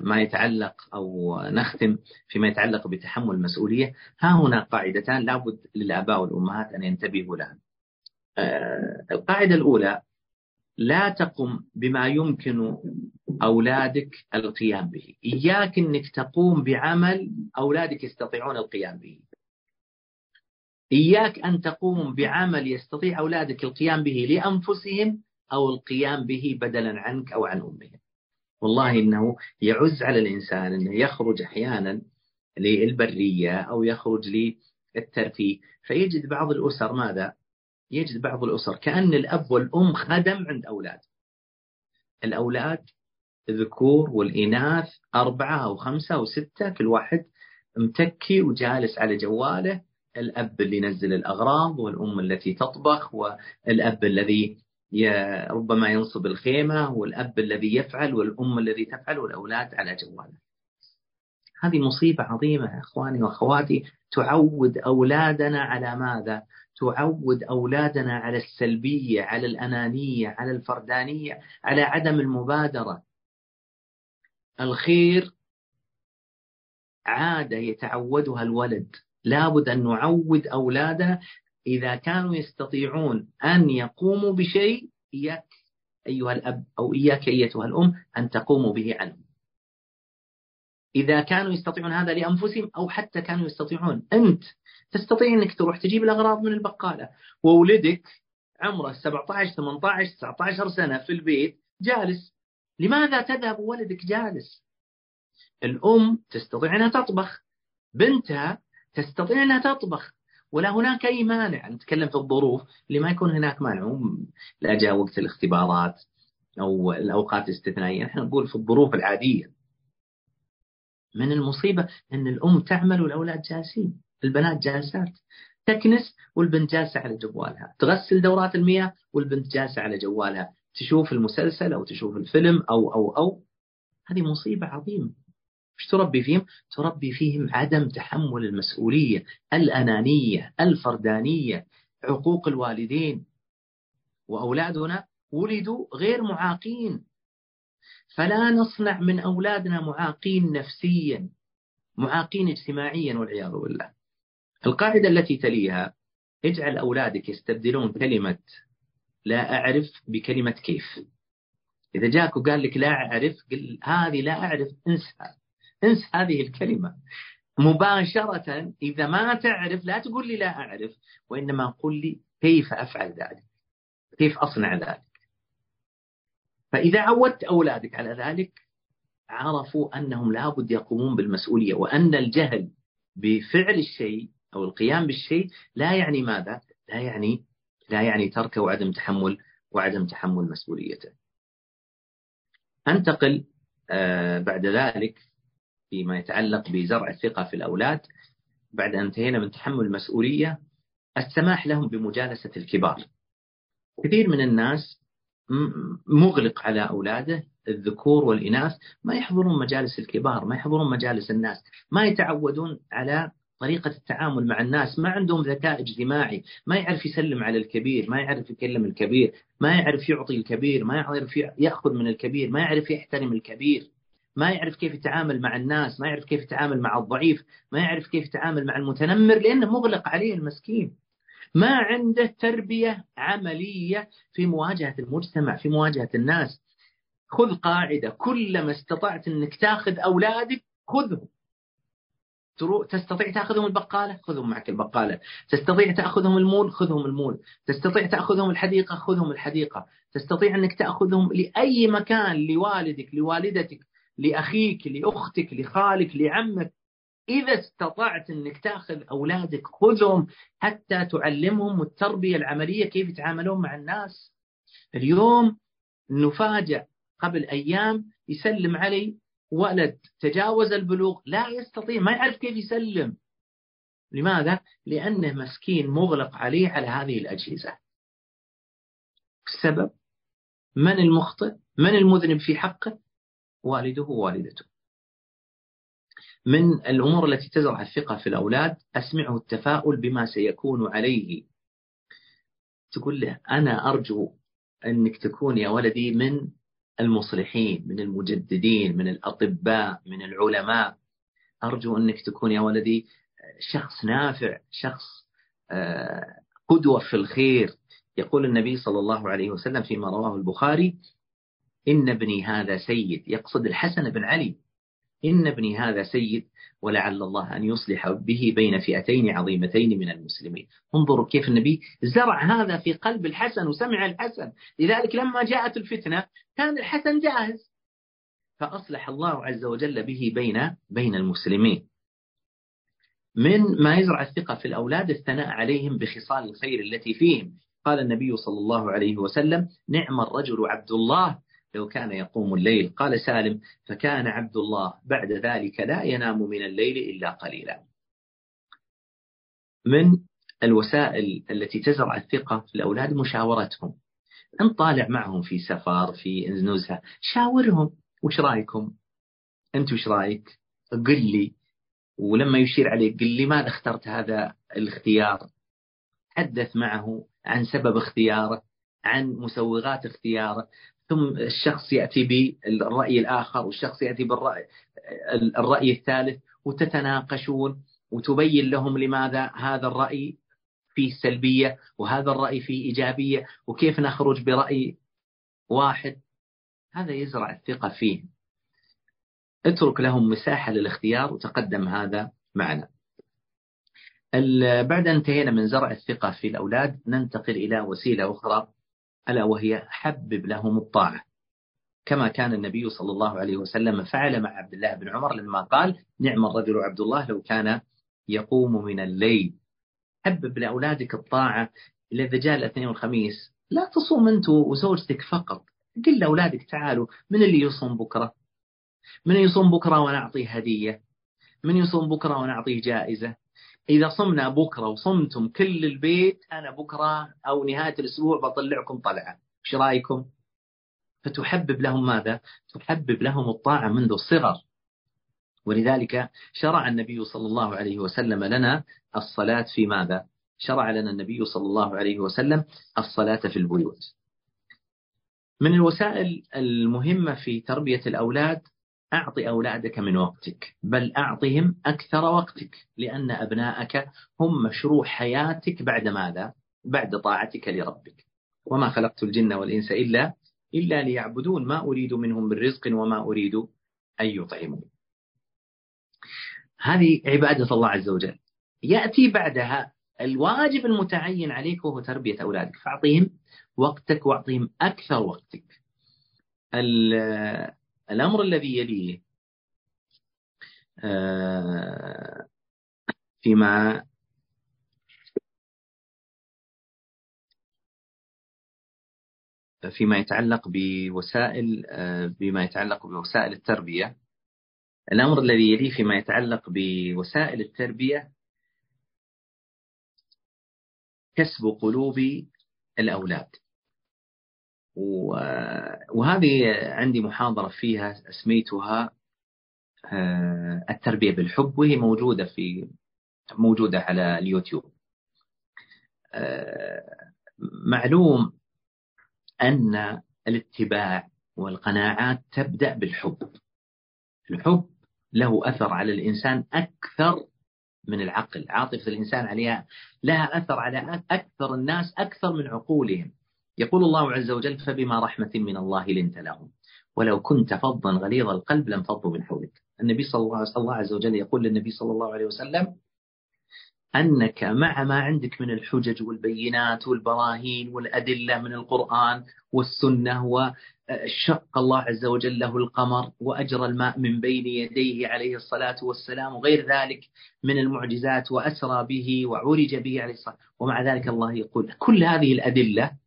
Speaker 1: ما يتعلق أو نختم فيما يتعلق بتحمل المسؤولية ها هنا قاعدتان لابد للآباء والأمهات أن ينتبهوا لها. آه، القاعدة الأولى لا تقم بما يمكن أولادك القيام به. إياك أنك تقوم بعمل أولادك يستطيعون القيام به. إياك أن تقوم بعمل يستطيع أولادك القيام به لأنفسهم أو القيام به بدلا عنك أو عن أمهم. والله إنه يعز على الإنسان أنه يخرج أحيانا للبرية أو يخرج للترفيه. فيجد بعض الأسر ماذا؟ يجد بعض الأسر كأن الأب والأم خدم عند أولاد. الأولاد الذكور والإناث أربعة أو خمسة أو ستة كل واحد متكي وجالس على جواله. الأب اللي ينزل الأغراض والأم التي تطبخ والأب الذي ربما ينصب الخيمة والأب الذي يفعل والأم الذي تفعل والأولاد على جواله. هذه مصيبة عظيمة إخواني وأخواتي تعود أولادنا على ماذا؟ تعود أولادنا على السلبية على الأنانية على الفردانية على عدم المبادرة. الخير عادة يتعودها الولد. لابد أن نعود أولادنا إذا كانوا يستطيعون أن يقوموا بشيء إياك أيها الأب أو إياك أيتها الأم أن تقوموا به عنهم إذا كانوا يستطيعون هذا لأنفسهم أو حتى كانوا يستطيعون أنت تستطيع أنك تروح تجيب الأغراض من البقالة. وولدك عمره 17 18 19 سنة في البيت جالس. لماذا تذهب ولدك جالس؟ الأم تستطيع أنها تطبخ. بنتها تستطيع أنها تطبخ. ولا هناك أي مانع. نتكلم في الظروف. اللي ما يكون هناك مانع. لا جاء وقت الاختبارات أو الأوقات الاستثنائية. نحن نقول في الظروف العادية. من المصيبة أن الأم تعمل والأولاد جالسين. البنات جالسات. تكنس والبنت جالسة على جوالها. تغسل دورات المياه والبنت جالسة على جوالها. تشوف المسلسل أو تشوف الفيلم أو أو أو. هذه مصيبة عظيمة. إيش تربي فيهم؟ تربي فيهم عدم تحمل المسؤولية الأنانية الفردانية عقوق الوالدين. وأولادنا ولدوا غير معاقين. فلا نصنع من أولادنا معاقين نفسيا معاقين اجتماعيا والعياذ بالله. القاعدة التي تليها اجعل أولادك يستبدلون كلمة لا أعرف بكلمة كيف. إذا جاك وقال لك لا أعرف قل هذه لا أعرف انسى انسى هذه الكلمة. مباشرة إذا ما تعرف لا تقول لي لا أعرف وإنما قل لي كيف أفعل ذلك؟ كيف أصنع ذلك؟ فإذا عودت أولادك على ذلك عرفوا أنهم لابد يقومون بالمسؤولية وأن الجهل بفعل الشيء أو القيام بالشيء لا يعني ماذا؟ لا يعني لا يعني تركه وعدم تحمل وعدم تحمل مسؤوليته. أنتقل آه، بعد ذلك فيما يتعلق بزرع الثقة في الأولاد بعد أن انتهينا من تحمل المسؤولية السماح لهم بمجالسة الكبار. كثير من الناس مغلق على أولاده الذكور والإناث ما يحضرون مجالس الكبار ما يحضرون مجالس الناس ما يتعودون على طريقة التعامل مع الناس ما عندهم ذكاء اجتماعي ما يعرف يسلم على الكبير ما يعرف يكلم الكبير ما يعرف يعطي الكبير ما يعرف يأخذ من الكبير ما يعرف يحترم الكبير ما يعرف كيف يتعامل مع الناس ما يعرف كيف يتعامل مع الضعيف ما يعرف كيف يتعامل مع المتنمر لأنه مغلق عليه المسكين. ما عنده تربية عملية في مواجهة المجتمع في مواجهة الناس. خذ قاعدة كلما استطعت أنك تاخذ أولادك خذهم. تستطيع تأخذهم البقالة؟ خذهم معك البقالة. تستطيع تأخذهم المول؟ خذهم المول. تستطيع تأخذهم الحديقة؟ خذهم الحديقة. تستطيع أنك تأخذهم لأي مكان لوالدك لوالدتك لأخيك لأختك لخالك لعمك؟ إذا استطعت أنك تأخذ أولادك خذهم حتى تعلمهم التربية العملية كيف يتعاملون مع الناس. اليوم نفاجأ قبل أيام يسلم علي ولد تجاوز البلوغ لا يستطيع ما يعرف كيف يسلم. لماذا؟ لأنه مسكين مغلق عليه على هذه الأجهزة. السبب؟ من المخطئ؟ من المذنب في حقه؟ والده ووالدته. من الأمور التي تزرع الثقة في الأولاد أسمعه التفاؤل بما سيكون عليه. تقول له أنا أرجو أنك تكون يا ولدي من المصلحين من المجددين من الأطباء من العلماء. أرجو أنك تكون يا ولدي شخص نافع شخص آه، قدوة في الخير. يقول النبي صلى الله عليه وسلم فيما رواه البخاري إن ابني هذا سيد. يقصد الحسن بن علي إن ابني هذا سيد ولعل الله أن يصلح به بين فئتين عظيمتين من المسلمين. انظروا كيف النبي زرع هذا في قلب الحسن وسمع الحسن. لذلك لما جاءت الفتنة كان الحسن جاهز. فأصلح الله عز وجل به بين بين المسلمين. من ما يزرع الثقة في الأولاد الثناء عليهم بخصال الخير التي فيهم. قال النبي صلى الله عليه وسلم نعم الرجل عبد الله لو كان يقوم الليل. قال سالم فكان عبد الله بعد ذلك لا ينام من الليل إلا قليلا. من الوسائل التي تزرع الثقة في الأولاد مشاورتهم. أنت طالع معهم في سفر في نزهة شاورهم. وش رأيكم؟ أنت وش رأيك؟ قل لي. ولما يشير عليك قل لي ماذا اخترت هذا الاختيار؟ تحدث معه عن سبب اختياره عن مسوغات اختياره. ثم الشخص يأتي بالرأي الآخر والشخص يأتي بالرأي الرأي الثالث وتتناقشون وتبين لهم لماذا هذا الرأي فيه سلبية وهذا الرأي فيه إيجابية وكيف نخرج برأي واحد. هذا يزرع الثقة فيه. اترك لهم مساحة للاختيار وتقدم هذا معنا. بعد أن انتهينا من زرع الثقة في الأولاد ننتقل إلى وسيلة أخرى. ألا وهي حبب لهم الطاعة. كما كان النبي صلى الله عليه وسلم فعل مع عبد الله بن عمر لما قال نعم الرجل عبد الله لو كان يقوم من الليل. حبب لأولادك الطاعة إذا جاء الاثنين والخميس. لا تصوم أنت وزوجتك فقط. قل لأولادك تعالوا من اللي يصوم بكرة؟ من يصوم بكرة ونعطيه هدية؟ من يصوم بكرة ونعطيه جائزة؟ إذا صمنا بكرة وصمتم كل البيت أنا بكرة أو نهاية الأسبوع بطلعكم طلعة. إيش رأيكم؟ فتحبب لهم ماذا؟ تحبب لهم الطاعة منذ الصغر. ولذلك شرع النبي صلى الله عليه وسلم لنا الصلاة في ماذا؟ شرع لنا النبي صلى الله عليه وسلم الصلاة في البيوت. من الوسائل المهمة في تربية الأولاد أعطي أولادك من وقتك بل أعطهم أكثر وقتك لأن أبناءك هم مشروع حياتك بعد ماذا؟ بعد طاعتك لربك. وما خلقت الجن والإنس إلا إلا ليعبدون. ما أريد منهم من رزق وما أريد أن يطعمون. هذه عبادة الله عز وجل. يأتي بعدها الواجب المتعين عليك وهو تربية أولادك. فأعطيهم وقتك وأعطيهم أكثر وقتك. الأمر الذي يليه آه، فيما فيما يتعلق بوسائل آه، بما يتعلق بوسائل التربية. الأمر الذي يليه فيما يتعلق بوسائل التربية كسب قلوب الأولاد. وهذه عندي محاضرة فيها أسميتها آه، التربية بالحب وهي موجودة في موجودة على اليوتيوب. آه، معلوم أن الاتباع والقناعات تبدأ بالحب. الحب له أثر على الإنسان أكثر من العقل. عاطفة الإنسان عليها لها أثر على أكثر الناس أكثر من عقولهم. يقول الله عز وجل فبما رحمة من الله لنت لهم. ولو كنت فظا غليظ القلب لانفضوا من حولك. النبي صلى الله, الله عز وجل يقول للنبي صلى الله عليه وسلم أنك مع ما عندك من الحجج والبينات والبراهين والأدلة من القرآن والسنة وشق الله عز وجل له القمر وأجرى الماء من بين يديه عليه الصلاة والسلام وغير ذلك من المعجزات وأسرى به وعرج به عليه الصلاة ومع ذلك الله يقول كل هذه الأدلة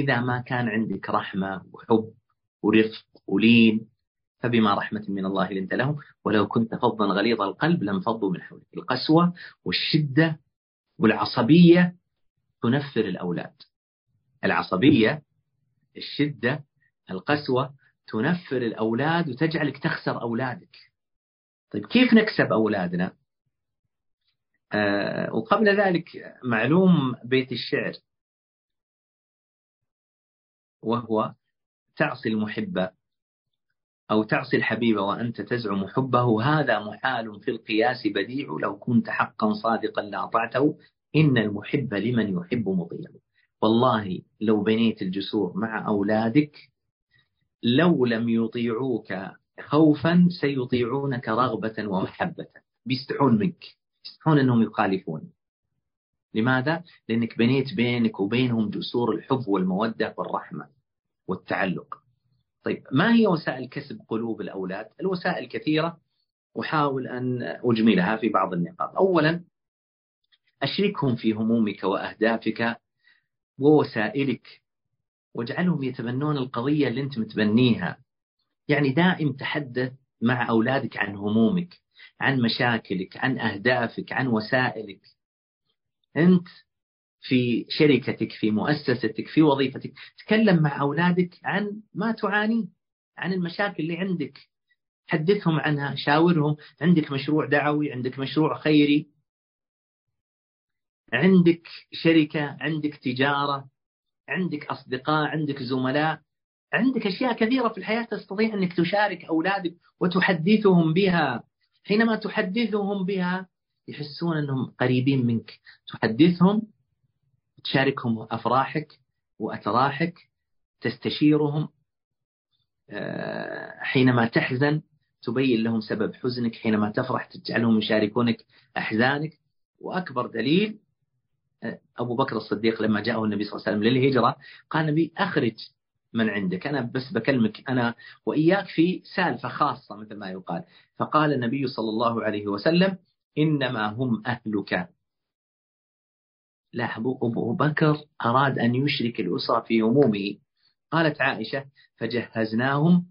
Speaker 1: إذا ما كان عندك رحمة وحب ورفق ولين فبما رحمة من الله لنت لهم. ولو كنت فظا غليظ القلب لانفضوا من حولك. القسوة والشدة والعصبية تنفر الأولاد. العصبية الشدة القسوة تنفر الأولاد وتجعلك تخسر أولادك. طيب كيف نكسب أولادنا؟ آه وقبل ذلك معلوم بيت الشعر. وهو تعصي المحبة أو تعصي الحبيب وأنت تزعم حبه هذا محال في القياس بديع لو كنت حقا صادقا لأطعته إن المحب لمن يحب مطيع والله لو بنيت الجسور مع أولادك لو لم يطيعوك خوفا سيطيعونك رغبة ومحبة. بيستحون منك يستحون أنهم يخالفون. لماذا؟ لأنك بنيت بينك وبينهم جسور الحب والمودة والرحمة. والتعلق. طيب ما هي وسائل كسب قلوب الأولاد؟ الوسائل كثيرة أحاول أن أجملها في بعض النقاط. أولا أشركهم في همومك وأهدافك ووسائلك واجعلهم يتبنون القضية اللي أنت متبنيها. يعني دائم تحدث مع أولادك عن همومك عن مشاكلك عن أهدافك عن وسائلك. أنت في شركتك في مؤسستك في وظيفتك. تكلم مع أولادك عن ما تعاني عن المشاكل اللي عندك. حدثهم عنها شاورهم. عندك مشروع دعوي عندك مشروع خيري. عندك شركة عندك تجارة عندك أصدقاء عندك زملاء. عندك أشياء كثيرة في الحياة تستطيع أنك تشارك أولادك وتحدثهم بها. حينما تحدثهم بها يحسون أنهم قريبين منك. تحدثهم تشاركهم أفراحك وأتراحك تستشيرهم آه، حينما تحزن تبين لهم سبب حزنك حينما تفرح تجعلهم يشاركونك أحزانك. وأكبر دليل آه، أبو بكر الصديق لما جاءه النبي صلى الله عليه وسلم للهجرة قال النبي أخرج من عندك أنا بس بكلمك أنا وإياك في سالفة خاصة مثل ما يقال. فقال النبي صلى الله عليه وسلم إنما هم أهلك. لا أبو بكر أراد أن يشرك الأسرة في همومه قالت عائشة فجهزناهم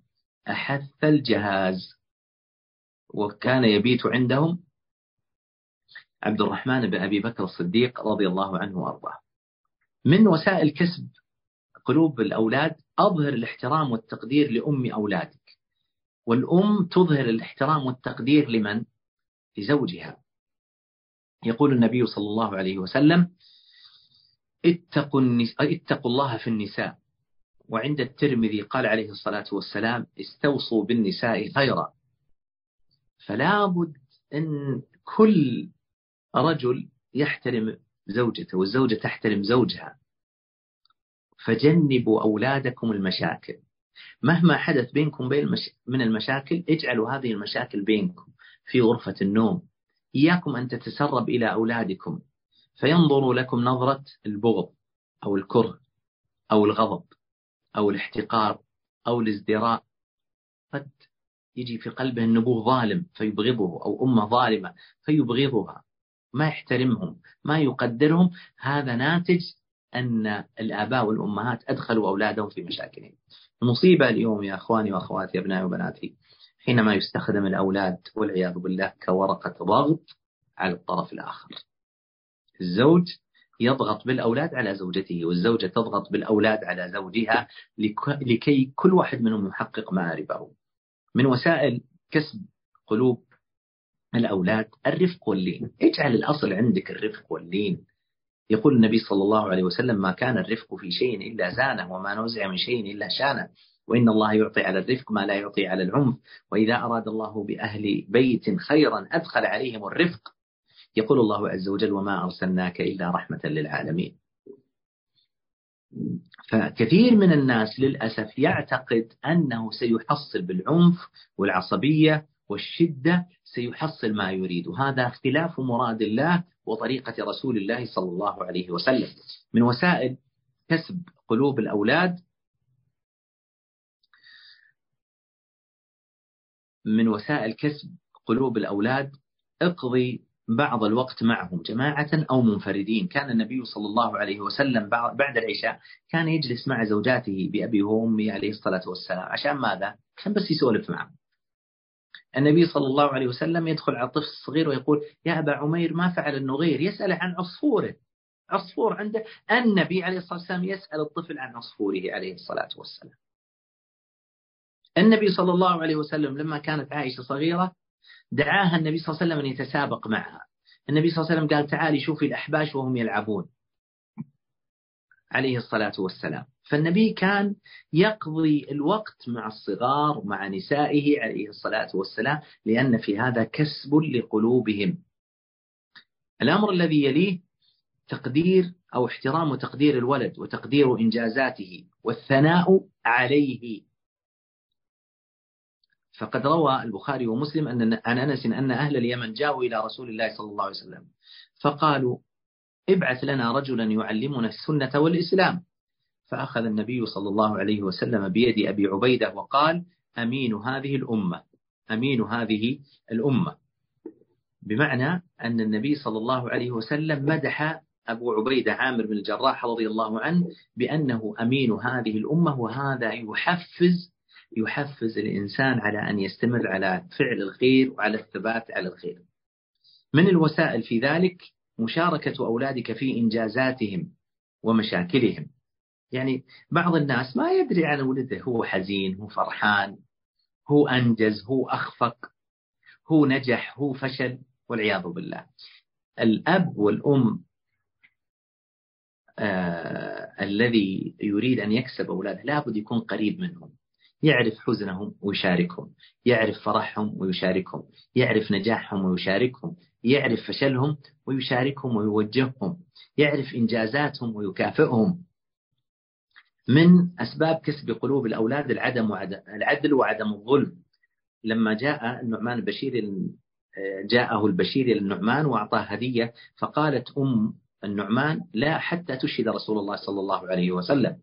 Speaker 1: أحث الجهاز. وكان يبيت عندهم عبد الرحمن بن أبي بكر الصديق رضي الله عنه وأرضاه. من وسائل كسب قلوب الأولاد أظهر الاحترام والتقدير لأم أولادك. والأم تظهر الاحترام والتقدير لمن؟ لزوجها. يقول النبي صلى الله عليه وسلم اتقوا, اتقوا الله في النساء. وعند الترمذي قال عليه الصلاة والسلام استوصوا بالنساء خيرا. فلا بد أن كل رجل يحترم زوجته والزوجة تحترم زوجها. فجنبوا أولادكم المشاكل. مهما حدث بينكم بين من المشاكل اجعلوا هذه المشاكل بينكم في غرفة النوم. إياكم أن تتسرب إلى أولادكم. فينظروا لكم نظرة البغض أو الكره أو الغضب أو الاحتقار أو الازدراء. قد يجي في قلبه أن أبوه ظالم فيبغضه أو أمة ظالمة فيبغضها. ما يحترمهم ما يقدرهم. هذا ناتج أن الآباء والأمهات أدخلوا أولادهم في مشاكلهم. المصيبة اليوم يا أخواني وأخواتي أبنائي وبناتي حينما يستخدم الأولاد والعياذ بالله كورقة ضغط على الطرف الآخر. الزوج يضغط بالأولاد على زوجته والزوجة تضغط بالأولاد على زوجها لكي كل واحد منهم يحقق مآربه من وسائل كسب قلوب الأولاد الرفق واللين. اجعل الأصل عندك الرفق واللين. يقول النبي صلى الله عليه وسلم ما كان الرفق في شيء إلا زانه وما نزع من شيء إلا شانه. وإن الله يعطي على الرفق ما لا يعطي على العنف. وإذا أراد الله بأهل بيت خيرا أدخل عليهم الرفق يقول الله عز وجل وما أرسلناك إلا رحمة للعالمين. فكثير من الناس للأسف يعتقد أنه سيحصل بالعنف والعصبية والشدة سيحصل ما يريد. هذا اختلاف مراد الله وطريقة رسول الله صلى الله عليه وسلم. من وسائل كسب قلوب الأولاد من وسائل كسب قلوب الأولاد اقضي بعض الوقت معهم جماعة أو منفردين. كان النبي صلى الله عليه وسلم بعد العشاء كان يجلس مع زوجاته بأبي وأمي عليه الصلاة والسلام. عشان ماذا؟ عشان بس يسولف معهم. النبي صلى الله عليه وسلم يدخل على الطفل الصغير ويقول يا أبا عمير ما فعل النغير يسأله عن عصفوره. عصفور عنده. النبي عليه الصلاة والسلام يسأل الطفل عن عصفوره عليه الصلاة والسلام. النبي صلى الله عليه وسلم لما كانت عائشة صغيرة دعاها النبي صلى الله عليه وسلم أن يتسابق معها. النبي صلى الله عليه وسلم قال تعالي شوفي الأحباش وهم يلعبون. عليه الصلاة والسلام. فالنبي كان يقضي الوقت مع الصغار ومع نسائه عليه الصلاة والسلام لأن في هذا كسب لقلوبهم. الأمر الذي يليه تقدير أو احترام وتقدير الولد وتقدير إنجازاته والثناء عليه. فقد روى البخاري ومسلم أن عن أنس أن أهل اليمن جاءوا إلى رسول الله صلى الله عليه وسلم فقالوا ابعث لنا رجلا يعلمنا السنة والإسلام. فأخذ النبي صلى الله عليه وسلم بيد أبي عبيدة وقال أمين هذه الأمة أمين هذه الأمة. بمعنى أن النبي صلى الله عليه وسلم مدح أبو عبيدة عامر بن الجراح رضي الله عنه بأنه أمين هذه الأمة وهذا يحفز يحفز الإنسان على أن يستمر على فعل الخير وعلى الثبات على الخير. من الوسائل في ذلك مشاركة أولادك في إنجازاتهم ومشاكلهم. يعني بعض الناس ما يدري عن ولده هو حزين هو فرحان هو أنجز هو أخفق هو نجح هو فشل والعياذ بالله. الأب والأم آه الذي يريد أن يكسب أولاده لابد يكون قريب منهم. يعرف حزنهم ويشاركهم يعرف فرحهم ويشاركهم يعرف نجاحهم ويشاركهم يعرف فشلهم ويشاركهم ويوجههم يعرف إنجازاتهم ويكافئهم. من أسباب كسب قلوب الأولاد العدم وعدم العدل وعدم الظلم. لما جاء النعمان البشير جاءه البشير إلى النعمان وأعطاه هدية فقالت أم النعمان لا حتى تشهد رسول الله صلى الله عليه وسلم.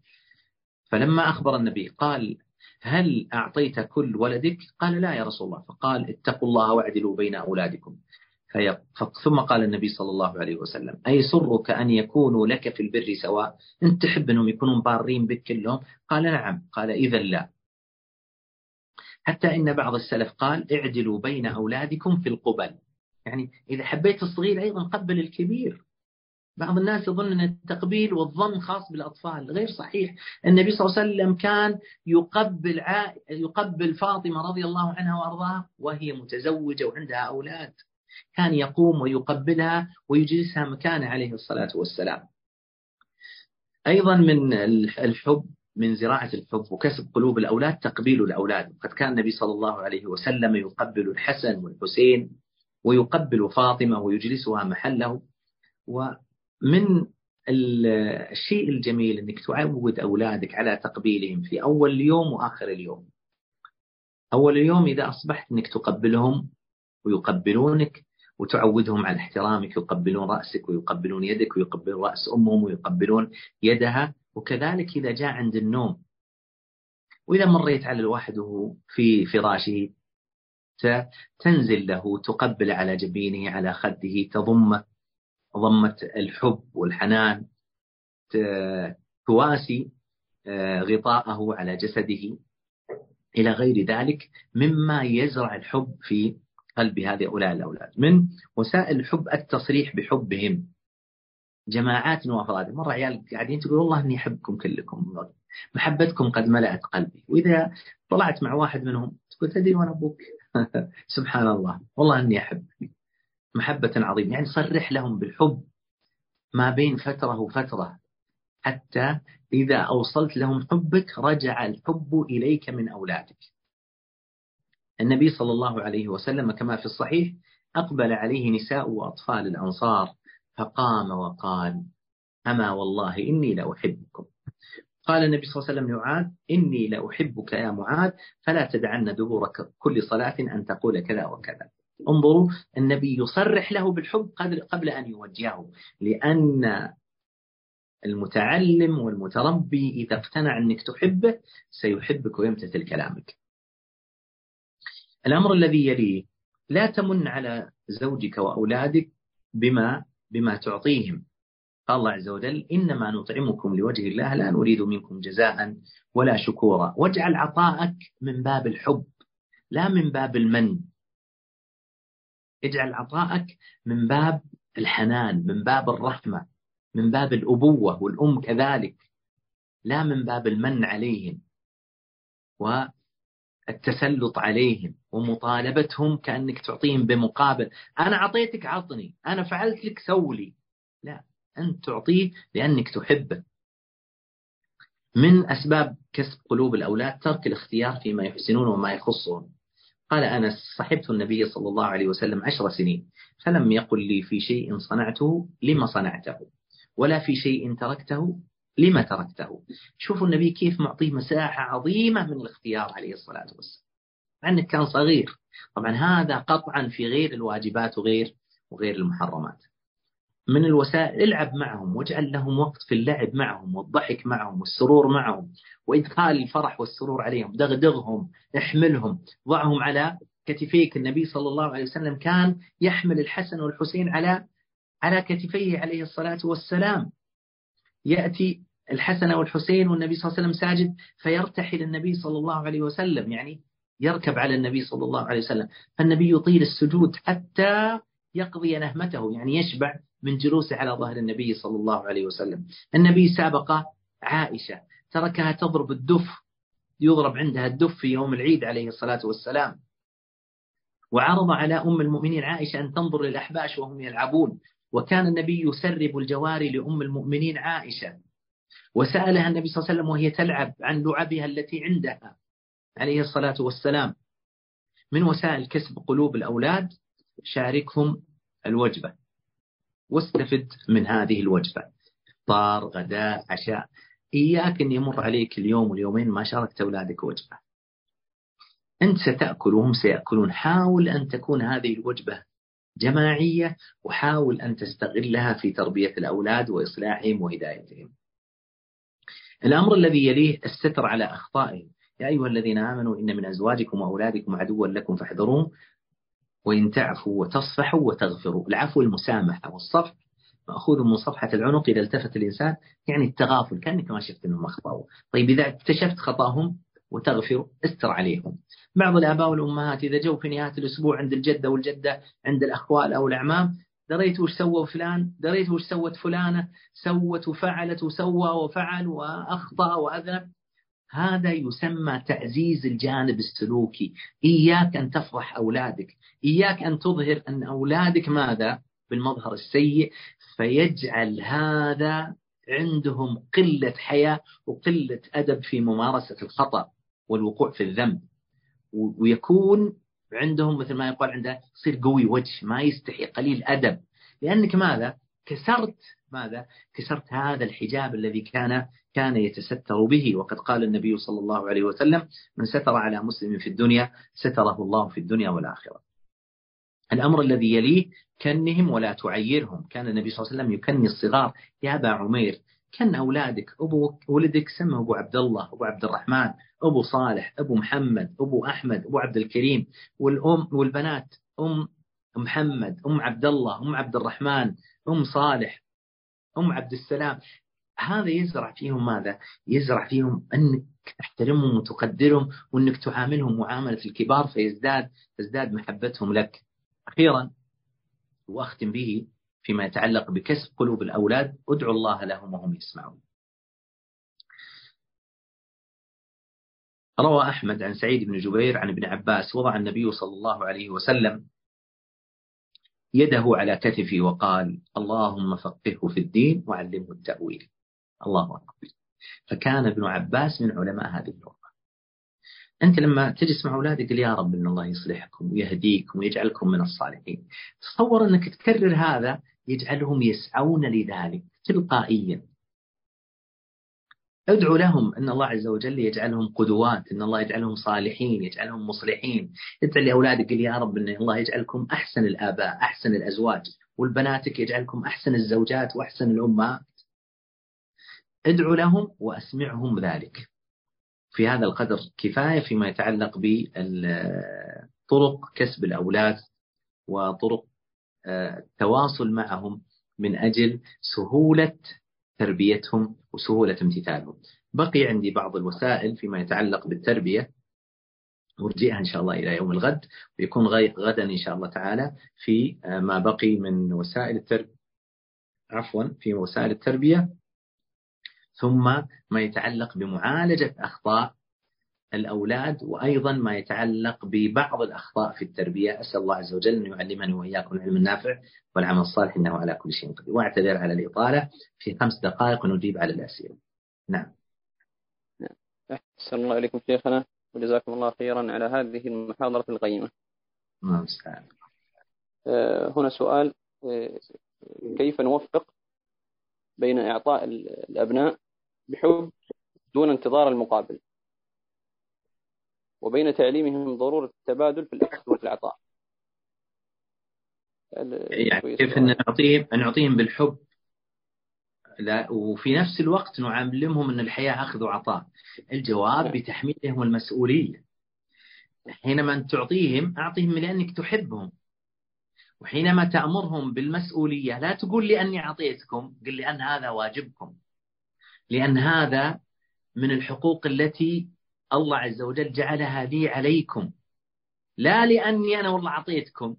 Speaker 1: فلما أخبر النبي قال هل أعطيت كل ولدك؟ قال لا يا رسول الله. فقال اتقوا الله واعدلوا بين أولادكم. ثم قال النبي صلى الله عليه وسلم أي سرك أن يكونوا لك في البر سواء؟ أنت تحب أنهم يكونون بارين بك كلهم؟ قال نعم. قال إذا لا. حتى إن بعض السلف قال اعدلوا بين أولادكم في القبل. يعني إذا حبيت الصغير أيضا قبل الكبير. بعض الناس يظن أن التقبيل والظن خاص بالأطفال غير صحيح. النبي صلى الله عليه وسلم كان يقبل. يقبل فاطمة رضي الله عنها وأرضاها وهي متزوجة وعندها أولاد. كان يقوم ويقبلها ويجلسها مكانه عليه الصلاة والسلام. أيضا من الحب من زراعة الحب وكسب قلوب الأولاد تقبيل الأولاد. قد كان النبي صلى الله عليه وسلم يقبل الحسن والحسين ويقبل فاطمة ويجلسها محله. ومن الشيء الجميل أنك تعود أولادك على تقبيلهم في أول اليوم وآخر اليوم. أول اليوم إذا أصبحت أنك تقبلهم ويقبلونك وتعودهم على احترامك يقبلون رأسك ويقبلون يدك ويقبلون رأس أمهم ويقبلون يدها وكذلك إذا جاء عند النوم. وإذا مريت على الواحد وهو في فراشه تنزل له تقبل على جبينه على خده تضمه. ضمة الحب والحنان تواسي آه، غطاءه على جسده. إلى غير ذلك مما يزرع الحب في قلب هؤلاء الأولاد. من وسائل الحب التصريح بحبهم. جماعات وافراد. مرة عيال قاعدين تقول والله إني أحبكم كلكم. محبتكم قد ملأت قلبي. وإذا طلعت مع واحد منهم تقول تدري وأنا أبوك؟ سبحان الله. والله إني أحبك. محبة عظيمة. يعني صرح لهم بالحب ما بين فترة وفترة. حتى إذا أوصلت لهم حبك رجع الحب إليك من أولادك. النبي صلى الله عليه وسلم كما في الصحيح أقبل عليه نساء وأطفال الأنصار فقام وقال أما والله إني لأحبكم. قال النبي صلى الله عليه وسلم لمعاذ إني لأحبك يا معاذ فلا تدعن دبور كل صلاة أن تقول كذا وكذا. انظروا النبي يصرح له بالحب قبل أن يوجهه لأن المتعلم والمتربي إذا اقتنع أنك تحبه سيحبك ويمتثل كلامك. الأمر الذي يليه لا تمن على زوجك وأولادك بما بما تعطيهم. قال الله عز وجل إنما نطعمكم لوجه الله لا نريد منكم جزاء ولا شكورا. واجعل عطاءك من باب الحب لا من باب المن. اجعل عطاءك من باب الحنان من باب الرحمة من باب الأبوة والأم كذلك لا من باب المن عليهم والتسلط عليهم ومطالبتهم كأنك تعطيهم بمقابل. أنا أعطيتك عطني أنا فعلت لك سولي. لا أنت تعطيه لأنك تحبه. من أسباب كسب قلوب الأولاد ترك الاختيار فيما يحسنون وما يخصهم قال أنس صحبت النبي صلى الله عليه وسلم عشر سنين فلم يقل لي في شيء صنعته لما صنعته ولا في شيء تركته لما تركته. شوفوا النبي كيف معطيه مساحة عظيمة من الاختيار عليه الصلاة والسلام. مع أنه كان صغير. طبعا هذا قطعا في غير الواجبات وغير وغير المحرمات. من الوسائل العب معهم واجعل لهم وقت في اللعب معهم والضحك معهم والسرور معهم وإدخال الفرح والسرور عليهم دغدغهم احملهم. ضعهم على كتفيك. النبي صلى الله عليه وسلم كان يحمل الحسن والحسين على على كتفيه عليه الصلاة والسلام. يأتي الحسن والحسين والنبي صلى الله عليه وسلم ساجد فيرتحل النبي صلى الله عليه وسلم يعني يركب على النبي صلى الله عليه وسلم. فالنبي يطيل السجود حتى يقضي نهمته يعني يشبع من جلوسه على ظهر النبي صلى الله عليه وسلم. النبي سابق عائشة تركها تضرب الدف يضرب عندها الدف في يوم العيد عليه الصلاة والسلام. وعرض على أم المؤمنين عائشة أن تنظر للأحباش وهم يلعبون. وكان النبي يسرب الجواري لأم المؤمنين عائشة. وسألها النبي صلى الله عليه وسلم وهي تلعب عن لعبها التي عندها عليه الصلاة والسلام. من وسائل كسب قلوب الأولاد شاركهم الوجبة. واستفد من هذه الوجبة. فطار غداء عشاء. إياك أن يمر عليك اليوم واليومين ما شاركت أولادك وجبة. أنت ستأكل وهم سيأكلون. حاول أن تكون هذه الوجبة جماعية وحاول أن تستغلها في تربية الأولاد وإصلاحهم وهدايتهم. الأمر الذي يليه الستر على أخطائهم. يا أيها الذين آمنوا إن من أزواجكم وأولادكم عدوا لكم فاحذروه وإن تعفوا وتصفحوا وتغفروا العفو المسامحة والصفح مأخوذ من صفحة العنق إذا التفت الإنسان يعني التغافل كأنك ما شفت أنهم أخطأوا. طيب إذا اكتشفت خطأهم وتغفر استر عليهم. بعض الآباء والأمهات إذا جو في نهاية الأسبوع عند الجد والجدة عند الأخوال أو الأعمام دريت وش سوى فلان؟ دريت وش سوت فلانة؟ سوت وفعلت وسوى وفعل وأخطأ وأذنب. هذا يسمى تعزيز الجانب السلوكي. إياك أن تفضح أولادك. إياك أن تظهر أن أولادك ماذا؟ بالمظهر السيء. فيجعل هذا عندهم قلة حياة وقلة أدب في ممارسة الخطأ والوقوع في الذنب. ويكون عندهم مثل ما يقال عنده يصير قوي وجه ما يستحي قليل أدب. لأنك ماذا؟ كسرت ماذا؟ كسرت هذا الحجاب الذي كان كان يتستر به. وقد قال النبي صلى الله عليه وسلم من ستر على مسلم في الدنيا ستره الله في الدنيا والآخرة. الأمر الذي يليه كنهم ولا تعيرهم. كان النبي صلى الله عليه وسلم يكني الصغار. يا أبا عمير كان أولادك. أبو ولدك سمه أبو عبد الله أبو عبد الرحمن أبو صالح أبو محمد أبو أحمد أبو عبد الكريم والأم والبنات. أم محمد أم عبد الله أم عبد الرحمن أم صالح أم عبد السلام. هذا يزرع فيهم ماذا؟ يزرع فيهم أنك تحترمهم وتقدرهم وأنك تعاملهم معاملة الكبار فيزداد تزداد محبتهم لك. أخيرا وأختم به فيما يتعلق بكسب قلوب الأولاد ادعوا الله لهم وهم يسمعون. روى أحمد عن سعيد بن جبير عن ابن عباس وضع النبي صلى الله عليه وسلم يده على كتفي وقال اللهم فقهه في الدين وعلمه التأويل. الله أكبر. فكان ابن عباس من علماء هذه الأمة. أنت لما تجلس مع أولادك يا رب أن الله يصلحكم ويهديكم ويجعلكم من الصالحين. تصور أنك تكرر هذا يجعلهم يسعون لذلك تلقائيا. ادعو لهم إن الله عز وجل يجعلهم قدوات، إن الله يجعلهم صالحين، يجعلهم مصلحين، ادعو لأولادك يا رب إن الله يجعلكم أحسن الآباء، أحسن الأزواج، والبناتك يجعلكم أحسن الزوجات وأحسن الأمهات. ادعو لهم وأسمعهم ذلك. في هذا القدر كفاية فيما يتعلق بطرق كسب الأولاد وطرق التواصل معهم من أجل سهولة تربيتهم وسهولة امتثالهم. بقي عندي بعض الوسائل فيما يتعلق بالتربية. أرجئها إن شاء الله إلى يوم الغد. ويكون غدا إن شاء الله تعالى في ما بقي من وسائل التربية عفوا في وسائل التربية. ثم ما يتعلق بمعالجة أخطاء الأولاد وأيضا ما يتعلق ببعض الأخطاء في التربية. أسأل الله عز وجل أن يعلمني وإياكم العلم النافع والعمل الصالح إنه على كل شيء قدير. وأعتذر على الإطالة في خمس دقائق ونجيب على الأسئلة. نعم.
Speaker 2: أحسن الله إليكم شيخنا وجزاكم الله خيرا على هذه المحاضرة القيمة.
Speaker 1: نعم
Speaker 2: هنا سؤال آه، كيف نوفق بين إعطاء الأبناء بحب دون انتظار المقابل. وبين تعليمهم ضرورة التبادل في الأخذ والعطاء
Speaker 1: يعني كيف أن نعطيهم نعطيهم بالحب؟ لا وفي نفس الوقت نعلمهم أن الحياة أخذ وعطاء. الجواب نعم. بتحميلهم المسؤولية. حينما تعطيهم أعطيهم لأنك تحبهم. وحينما تأمرهم بالمسؤولية لا تقول لأني أعطيتكم قل لأن هذا واجبكم. لأن هذا من الحقوق التي الله عز وجل جعلها لي عليكم. لا لأني أنا والله أعطيتكم.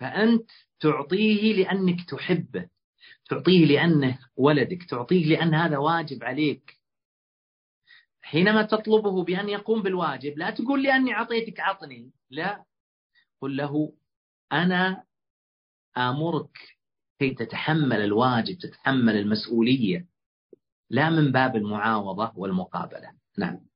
Speaker 1: فأنت تعطيه لأنك تحبه تعطيه لأنه ولدك تعطيه لأن هذا واجب عليك. حينما تطلبه بأن يقوم بالواجب لا تقول لأني أعطيتك عطني لا. قل له أنا آمرك كي تتحمل الواجب تتحمل المسؤولية لا من باب المعاوضة والمقابلة. نعم.